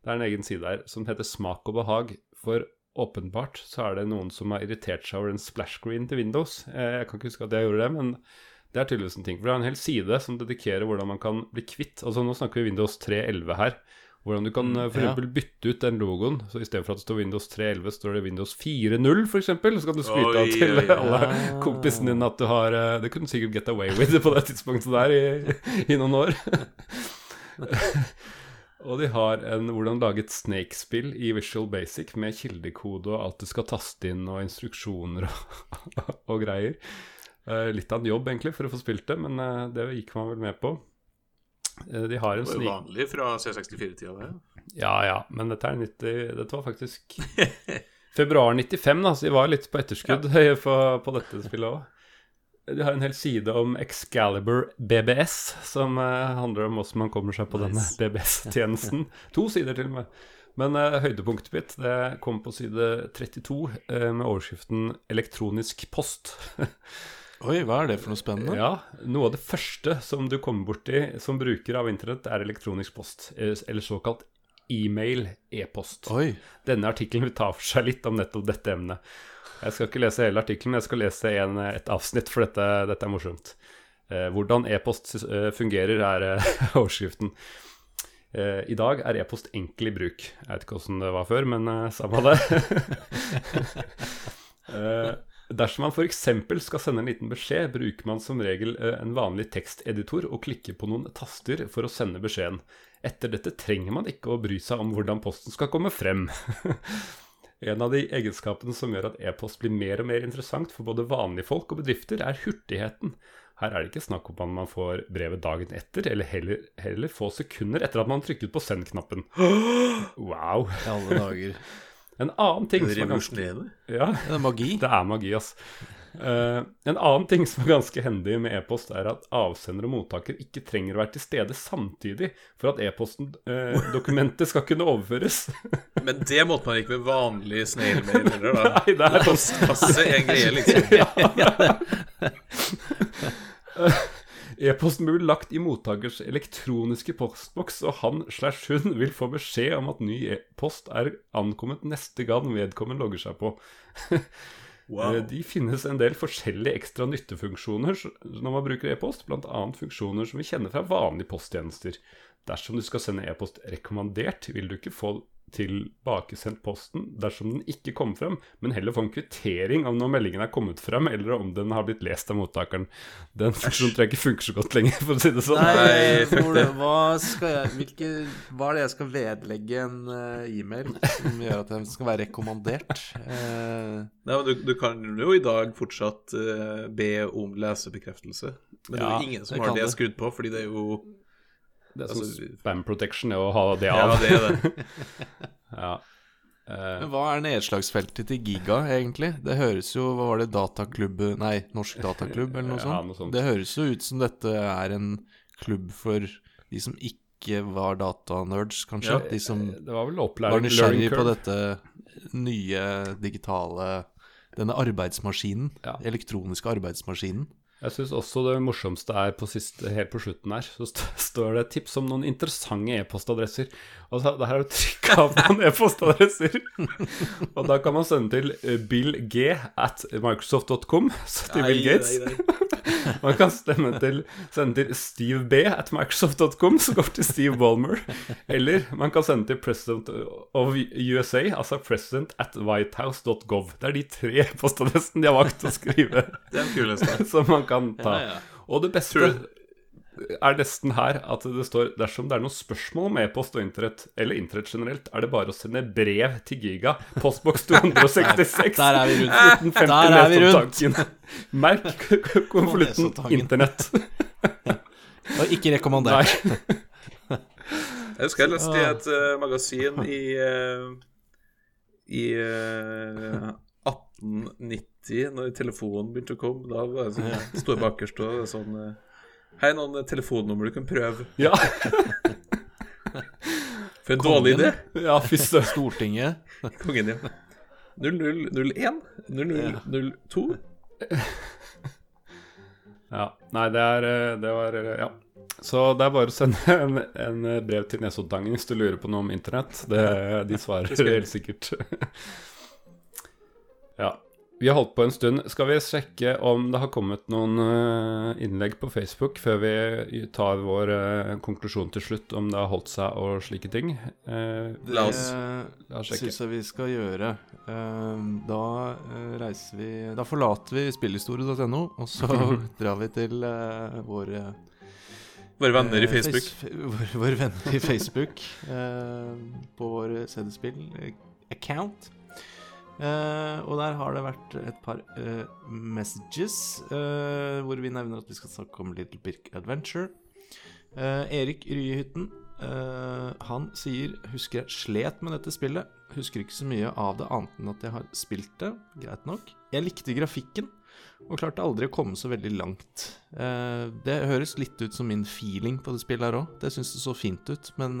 Det er en egen side her som heter Smak og behag. For åpenbart så er det noen som har irritert seg over en splash screen til Windows. Eh, Jeg kan ikke huske at jeg gjorde det, men det er tydeligvis en ting. For det er en hel side som dedikerer hvordan man kan bli kvitt Altså Nå snakker vi Windows 3.11 her. Hvordan du kan eh, for ja. bytte ut den logoen. Så i stedet for at det står Windows 3.11, står det Windows 4.0 f.eks. Så kan du skryte av til oi, oi. alle kompisene dine at du har eh, Det kunne du sikkert get away with på det tidspunktet der i, i noen år. Og de har en hvordan lage et Snake-spill i Visual Basic med kildekode og alt du skal taste inn, og instruksjoner og, og greier. Eh, litt av en jobb, egentlig, for å få spilt det, men det gikk man vel med på. Eh, de har en Det var jo vanlig fra C64-tida, det. Ja, ja, men dette er 90 Dette var faktisk februar 95, da, så de var litt på etterskudd på, på dette spillet òg. De har en hel side om Excalibur BBS, som uh, handler om hvordan man kommer seg på denne BBS-tjenesten. to sider til og med. Men uh, høydepunktet mitt det kom på side 32 uh, med overskriften 'Elektronisk post'. Oi, hva er det for noe spennende? Ja, Noe av det første som du kommer borti som bruker av internett, er elektronisk post, eh, eller såkalt e-mail, e-post. Oi. Denne artikkelen vil ta for seg litt om nettopp dette emnet. Jeg skal ikke lese hele artikkelen, jeg skal lese en, et avsnitt, for dette, dette er morsomt. Eh, hvordan e-post eh, fungerer, er eh, overskriften. Eh, I dag er e-post enkel i bruk. Jeg vet ikke åssen det var før, men samme det. Dersom man f.eks. skal sende en liten beskjed, bruker man som regel eh, en vanlig teksteditor og klikker på noen taster for å sende beskjeden. Etter dette trenger man ikke å bry seg om hvordan posten skal komme frem. En av de egenskapene som gjør at e-post blir mer og mer interessant for både vanlige folk og bedrifter, er hurtigheten. Her er det ikke snakk om at man får brevet dagen etter, eller heller, heller få sekunder etter at man trykket på send-knappen. Wow. I alle dager. En annen ting Det som er ganske ja, Det er magi. det er magi, ass. Uh, en annen ting som er ganske hendig med e-post, er at avsender og mottaker ikke trenger å være til stede samtidig for at e-posten-dokumentet skal kunne overføres. Men det måtte man ikke med vanlig snailmail heller, da. Nei, det er Postkasse en greie, liksom. E-posten blir lagt i mottakers elektroniske postboks, og han slash hun vil få beskjed om at ny e-post er ankommet neste gang vedkommende logger seg på. Wow. Eh, De finnes en del forskjellige ekstra nyttefunksjoner når man bruker e-post, bl.a. funksjoner som vi kjenner fra vanlige posttjenester. Dersom du skal sende e-post rekommandert, vil du ikke få tilbakesendt posten dersom den ikke kom frem, men heller få en kvittering om når meldingen er kommet frem, eller om den har blitt lest av mottakeren. Den funksjonen tror jeg ikke funker så godt lenger, for å si det sånn. Nei, for det. hva, skal jeg, hvilke, hva er det jeg skal vedlegge en uh, e-mail som gjør at den skal være rekommandert? Uh, Nei, men du, du kan jo i dag fortsatt uh, be om lesebekreftelse. Men det er jo ingen som har det det. skrudd på, fordi det er jo Det er sånn altså, spam protection er å ha det Ja, av. det er det. Ja. Eh, Men hva er nedslagsfeltet til Giga, egentlig? Det høres jo Hva var det, dataklubb Nei, Norsk Dataklubb, eller noe Ja, sånt? noe sånt. Det høres jo ut som dette er en klubb for de som ikke var datanerds, kanskje? Ja, de som det var vel var nysgjerrig på dette nye digitale Denne arbeidsmaskinen. Ja. Elektroniske arbeidsmaskinen. Jeg syns også det morsomste er på siste, helt på slutten her. Så st står det tips om noen interessante e-postadresser. Og så, det her er jo trykka av noen e-postadresser. og da kan man sende til eh, billg at microsoft.com. Så til Bill Gates. Nei, nei, nei. Man kan til, sende til Steve B at microsoft.com, som går til Steve Walmer. Eller man kan sende til President of USA, altså president at whitehouse.gov. Det er de tre postadressene de har valgt å skrive, Det er den kuleste. som man kan ta. Ja, ja. Og det beste er nesten her at det står dersom det er noen spørsmål om e-post og internett, eller internett generelt, er det bare å sende brev til Giga, postboks 266. Der er vi rundt. 1950 Der er vi rundt. Merk konvolutten internett. Og ikke rekommandert. Nei. Jeg husker jeg leste i et uh, magasin i uh, I uh, 1890, når telefonen begynte å komme. Da var jeg sånn, står bakerst og sånn eh, Hei, noen telefonnummer du kan prøve. Ja, For en dårlig idé. ja fy. Stortinget. Kongen, ja. 0001, 0002 Ja. Nei, det er eh, Det var eh, Ja. Så det er bare å sende en, en brev til Nesoddtangen hvis du lurer på noe om internett. Det, de svarer helt sikkert. Ja. Vi har holdt på en stund. Skal vi sjekke om det har kommet noen eh, innlegg på Facebook før vi tar vår eh, konklusjon til slutt, om det har holdt seg og slike ting? Eh, La oss- La oss sjekke. syns jeg vi skal gjøre. Eh, Da reiser vi Da forlater vi spillhistorie.no, og så drar vi til eh, vår eh, Våre venner i Facebook. Våre, våre venner i Facebook eh, på vår CD-spill-account. Eh, og der har det vært et par uh, messages uh, hvor vi nevner at vi skal snakke om Little Birk Adventure. Erik Ryehytten eh, han sier Husker jeg slet med dette spillet. Husker ikke så mye av det annet enn at jeg har spilt det. Greit nok. Jeg likte grafikken og klarte aldri å komme så veldig langt. Det høres litt ut som min feeling på det spillet her òg. Det syns det så fint ut, men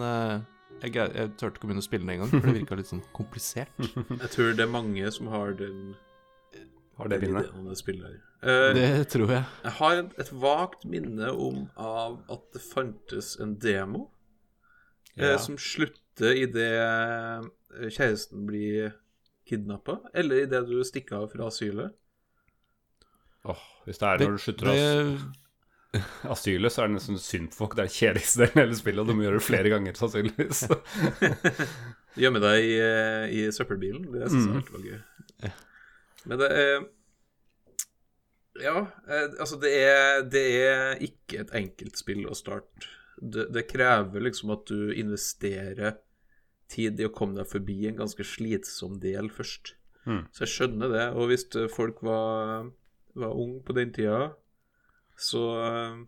jeg, jeg turte ikke å begynne å spille den engang, for det virka litt sånn komplisert. Jeg tror det er mange som har den Har det minnet? om det spillet. Eh, Det tror jeg. Jeg har et, et vagt minne om av at det fantes en demo ja. uh, som slutter idet eh, kjæresten blir kidnappa, eller idet du stikker av fra asylet. Åh, hvis det er når du slutter å det, asylet, så er det nesten synd på folk. Det er kjedeligste delen av hele spillet, og du må gjøre det flere ganger, sannsynligvis. Gjemme deg i, eh, i søppelbilen. Det syns jeg Mm. var gøy. Men det er Ja, eh, altså det er, det er ikke et enkelt spill å starte. Det, det krever liksom at du investerer tid i å komme deg forbi en ganske slitsom del først. Mm. Så jeg skjønner det. Og hvis eh, folk var, var unge på den tida, så eh,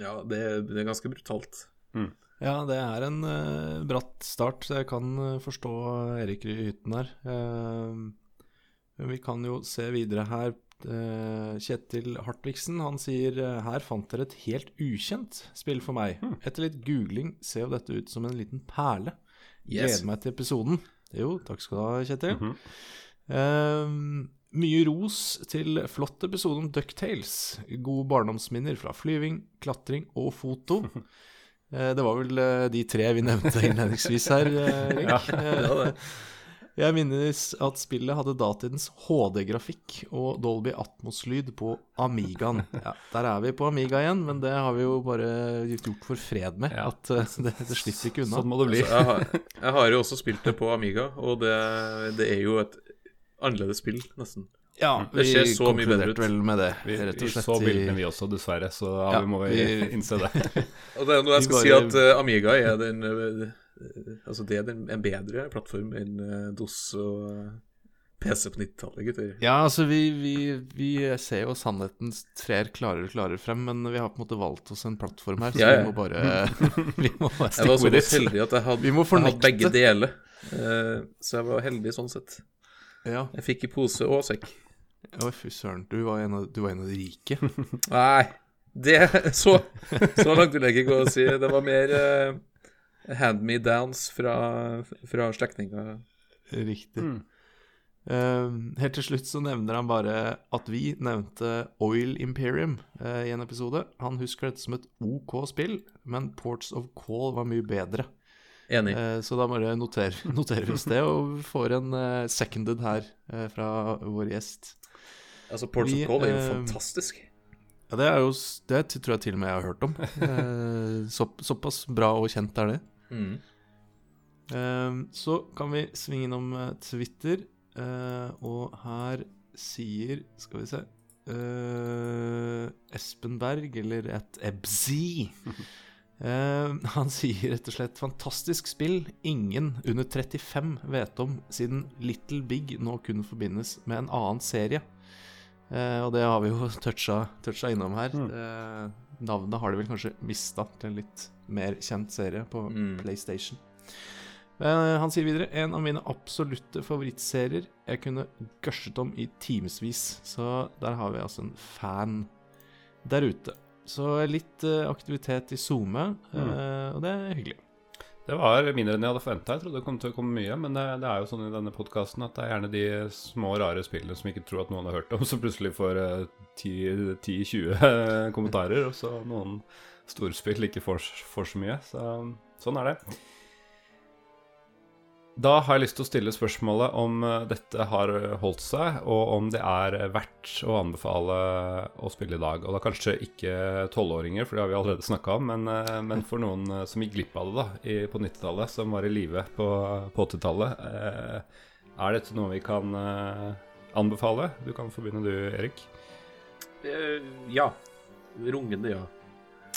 Ja, det, det er ganske brutalt. ja, det er en uh, bratt start, så jeg kan eh, forstå Erik i hytten her. Uh, vi kan jo se videre her. Uh, Kjetil Hartvigsen han sier her fant dere et helt ukjent spill for meg. Etter litt googling ser jo dette ut som en liten perle. Yes. Gleder meg til episoden. Jo, takk skal du ha, Kjetil. Mhm. Eh, mye ros til flott episode om Ducktales. Gode barndomsminner fra flyving, klatring og foto. Eh, det var vel eh, de tre vi nevnte innledningsvis her, eh, Erik. Eh, jeg minnes at spillet hadde datidens HD-grafikk og Dolby Atmos-lyd på Amigaen. Ja, der er vi på Amiga igjen, men det har vi jo bare gjort for fred med. Ja. At det, det slipper ikke unna. Sånn må det bli. Altså, jeg, har, jeg har jo også spilt det på Amiga, og det, det er jo et annerledes spill, nesten. Ja, Det ser så mye bedre ut. vel med det, Vi, rett og slett. så i- bildene, vi også, dessverre, så ja, Ja, vi må vi vi- innse det. Og det er noe jeg skal skal si at uh, Amiga er den uh, Altså det er den, en bedre plattform enn uh, DOS og PC på 90-tallet, gutter. Ja, altså vi, vi, vi ser jo sannheten trer klarere og klarere frem, men vi har på en måte valgt oss en plattform her, så Ja, ja. vi må bare Vi må bare Jeg var så såpass heldig at jeg hadde, jeg hadde begge deler. Eh, så jeg var heldig sånn sett. Ja. Jeg fikk i pose og sekk. Oi, fy søren. Du var en av, du var en av de rike. Nei, det Så, så langt vil jeg ikke gå og si. Det var mer uh, hand-me-downs fra, fra slektninger. Riktig. Mm. Uh, helt til slutt så nevner han bare at vi nevnte Oil Imperium uh, i en episode. Han husker dette som et OK spill, men Ports of Call var mye bedre. Enig. Eh, så da bare noterer, noterer vi oss det, og får en eh, seconded her eh, fra vår gjest. Altså, Ports of Call er jo fantastisk. Ja, det er jo Det tror jeg til og med jeg har hørt om. Eh, så, såpass bra og kjent er det. Mm. Så kan vi svinge innom Twitter, eh, og her sier Skal vi se eh, Espen Berg, eller et Ebzi. Eh, han sier rett og slett 'fantastisk spill'. Ingen under 35 vet om, siden Little Big nå kun forbindes med en annen serie. Eh, og det har vi jo toucha, toucha innom her. Mm. Eh, navnet har de vel kanskje mista til en litt mer kjent serie på Mm. PlayStation. Eh, han sier videre en av mine absolutte favorittserier jeg kunne gørset om i timevis. Så der har vi altså en fan der ute. Så litt eh, aktivitet i SoMe, mm. og det er hyggelig. Det var mindre enn jeg hadde forventa. Jeg trodde det kom til å komme mye. Men det, det er jo sånn i denne podkasten at det er gjerne de små, rare spillene som ikke tror at noen har hørt om, som plutselig får eh, 10-20 kommentarer, og så noen storspill ikke får, får så mye. Så sånn er det. Da har jeg lyst til å stille spørsmålet om eh, dette har holdt seg, og om det er verdt å anbefale å spille i dag. Og da kanskje ikke tolvåringer, for det har vi allerede snakka om, men, eh, men for noen eh, som gikk glipp av det da, på 90-tallet, som var i live på, på 80-tallet. Eh, er dette noe vi kan eh, anbefale? Du kan få begynne du, Erik. Eh, ja. Rungende ja.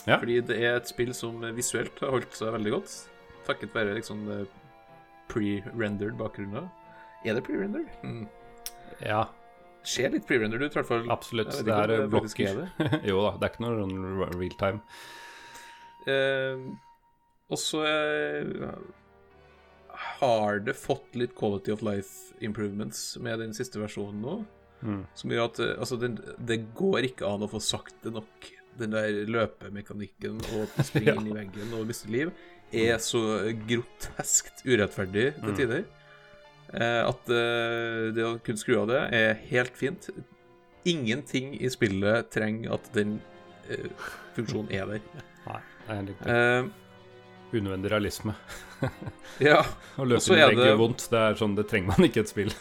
Ja. Fordi det er et spill som visuelt har holdt seg veldig godt. Takket være liksom pre-rendered bakgrunner. Er det pre-rendered? Mm. Ja, Ser litt pre-rendered ut, i hvert fall. absolutt. Det er det blokker. er jo da, det er ikke noe real time. Eh, og så eh, har det fått litt quality of life improvements med den siste versjonen nå. Mm. Som gjør at eh, altså, den, det går ikke an å få sagt det nok. Den der løpemekanikken og springe inn i veggen og miste liv, er så groteskt urettferdig til Mm. tider. Eh, at eh, det å kunne skru av det er helt fint. Ingenting i spillet trenger at den eh, funksjonen er der. Nei, det er Eh, unødvendig realisme. ja. Å er det- vondt. Det er sånn, det trenger man ikke et spill.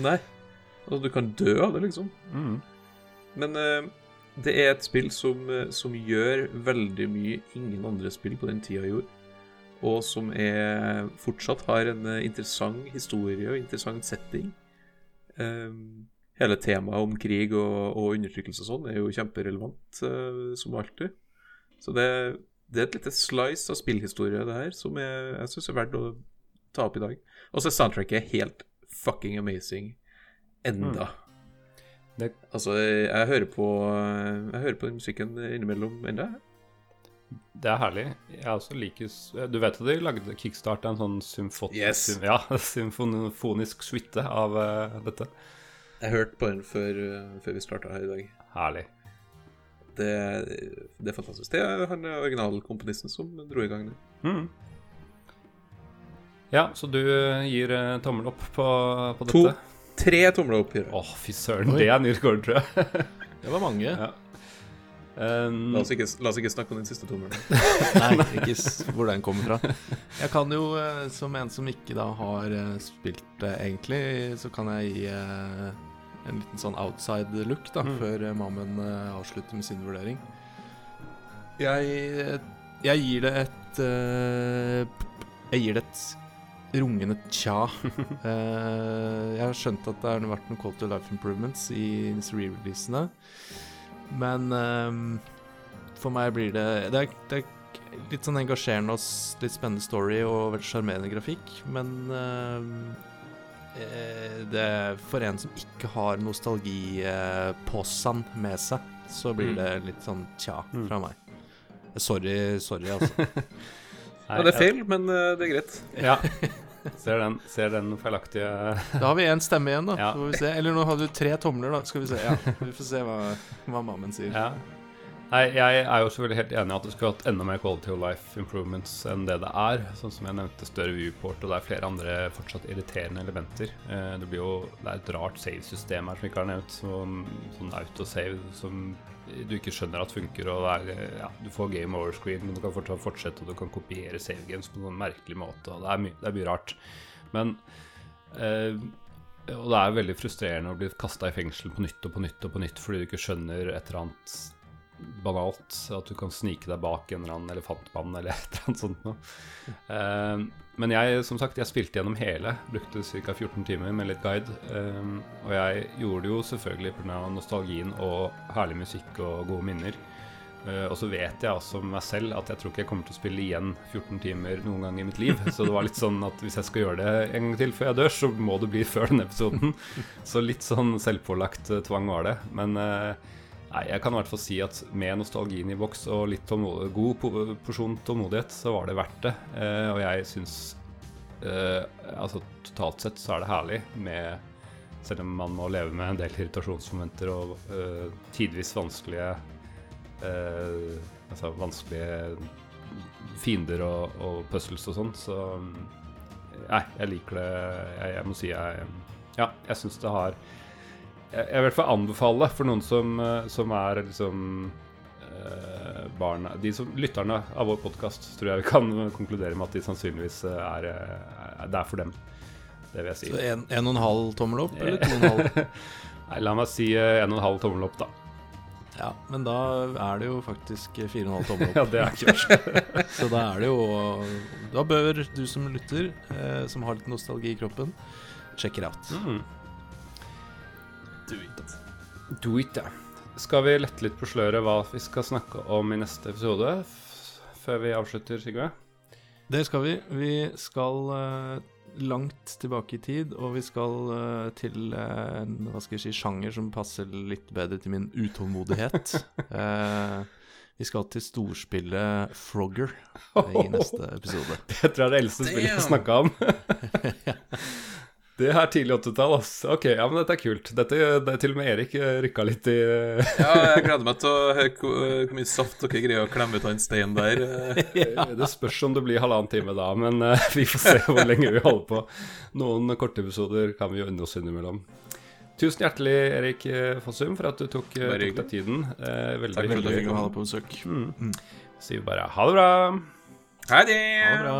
Nei. Altså, du kan dø av det, liksom. Mm. Men uh, det er et spill som, som gjør veldig mye ingen andre spill på den tida gjorde. Og som er, fortsatt har en eh, interessant historie og interessant setting. Um, hele temaet om krig og, og undertrykkelse og sånn er jo kjemperelevant, uh, som alltid. Så det, det er et lite slice av spillhistorie, det her, som jeg, jeg syns er verdt å ta opp i dag. Og så er soundtracket helt fucking amazing enda. Det- Altså, jeg, jeg hører på Jeg hører på den musikken innimellom enda. Det er herlig. Jeg også liker Du vet at de lagde kickstart en sånn symfot Yes. sym, ja, symfonisk suite av uh, dette. Jeg hørte på den før, eh, før vi starta her i dag. Herlig. Det, det er fantastisk. Det er han originalkomponisten som dro i gang det. Mm. Ja, så du eh, gir uh, tommel opp på, på To. dette? Tre tomler opp. Å, jeg. fy søren. Det er ny rekord, tror jeg. Det var mange. Ja. Um, La, oss ikke, la oss ikke snakke om den siste tommelen. Nei, ikke s- hvor den kommer fra. Jeg kan jo, eh, som en som ikke da har eh, spilt det egentlig, så kan jeg gi eh, en liten sånn outside look da, Mm. før eh, Mammen eh, avslutter med sin vurdering. Jeg, jeg gir det et eh, Jeg gir det et rungende tja. Eh, jeg har skjønt at det har vært noen Call to life improvements i disse re-releasene. Men um, for meg blir det Det er, det er litt sånn engasjerende og litt spennende story og veldig sjarmerende grafikk, men eh, det For en som ikke har nostalgipåsan med seg, så blir Mm. det litt sånn tja Mm. fra meg. Sorry, sorry, altså. nei, Ja, det er feil, men eh, det er greit. Ja. Ser den, ser den feilaktige Da har vi én stemme igjen, da. Ja. Så får vi se. Eller nå har du tre tomler, da. Skal vi se. Ja, vi får se hva, hva mammen sier. Ja. Nei, jeg er jo selvfølgelig helt enig i at det skulle hatt enda mer quality of life improvements enn det det er. Sånn som jeg nevnte, større viewport, og det er flere andre fortsatt irriterende elementer. Eh, det blir jo Det er et rart save-system her som ikke har nevnt. Sånn, sånn autosave som du ikke skjønner at funker, og er, ja, du får game over screen, men du kan fortsatt fortsette, og du kan kopiere save games på en sånn merkelig måte, og det er, my det er mye rart. Men eh, og det er veldig frustrerende å bli kasta i fengsel på nytt og på nytt og på nytt fordi du ikke skjønner et eller annet banalt. At du kan snike deg bak en eller annen elefantmann eller et eller annet sånt noe. Eh, men jeg, som sagt, jeg spilte gjennom hele. Brukte ca. 14 timer med litt guide. eh, og jeg gjorde det jo selvfølgelig pga. nostalgien og herlig musikk og gode minner. Eh, og så vet jeg med meg selv at jeg tror ikke jeg kommer til å spille igjen 14 timer noen gang i mitt liv. Så det var litt sånn at hvis jeg skal gjøre det en gang til før jeg dør, så må det bli før denne episoden. Så litt sånn selvpålagt tvang var det. Men nei, jeg kan i hvert fall si at med nostalgien i boks og litt god porsjon tålmodighet, så var det verdt det. Eh, og jeg syns eh, Altså totalt sett så er det herlig med selv om man må leve med en del irritasjonsmomenter og eh, tidvis vanskelige eh, Altså vanskelige fiender og, og puzzles og sånn, så Nei, jeg liker det. Jeg, jeg må si jeg Ja, jeg syns det har Jeg jeg vil i hvert fall anbefale for noen som, eh, som er liksom eh, barna De som lytterne av vår podkast, tror jeg vi kan konkludere med at de sannsynligvis er, er Det er for dem. Det vil jeg si. Så en, en og en halv tommel opp, eller to og en halv? Nei, la meg si eh, en og en halv tommel opp, da. Ja, men da er det jo faktisk fire og en halv tommel opp. Ja, det er ikke verst. Så da er det jo Da bør du som lytter, eh, som har litt nostalgi i kroppen, check it out. Mm. Do it. Do it, ja. Skal vi lette litt på sløret hva vi skal snakke om i neste episode? f- Før vi avslutter, Sigve? Det skal vi. Vi skal uh, langt tilbake i tid, og vi skal uh, til en hva skal jeg si, sjanger som passer litt bedre til min utålmodighet. Eh, vi skal til storspillet Frogger i neste episode. Det tror det er det eldste spillet jeg har snakka om. Det er tidlig 80-tall, ass. Ok, ja, men dette er kult. Dette, det er til og med Erik eh, rykka litt i Ja, jeg gleder meg til å høre hvor, hvor mye saft dere greier å klemme ut av en stein der. ja. Det spørs om det blir halvannen time da, men uh, vi får se hvor lenge vi holder på. Noen korte episoder kan vi jo unne oss innimellom. Tusen hjertelig, Erik eh, Fossum, for at du tok, eh, tok deg tiden. Uh, veldig Takk for at du fikk ha deg på besøk. Sier vi bare ha det bra. Ha det! Ha det bra.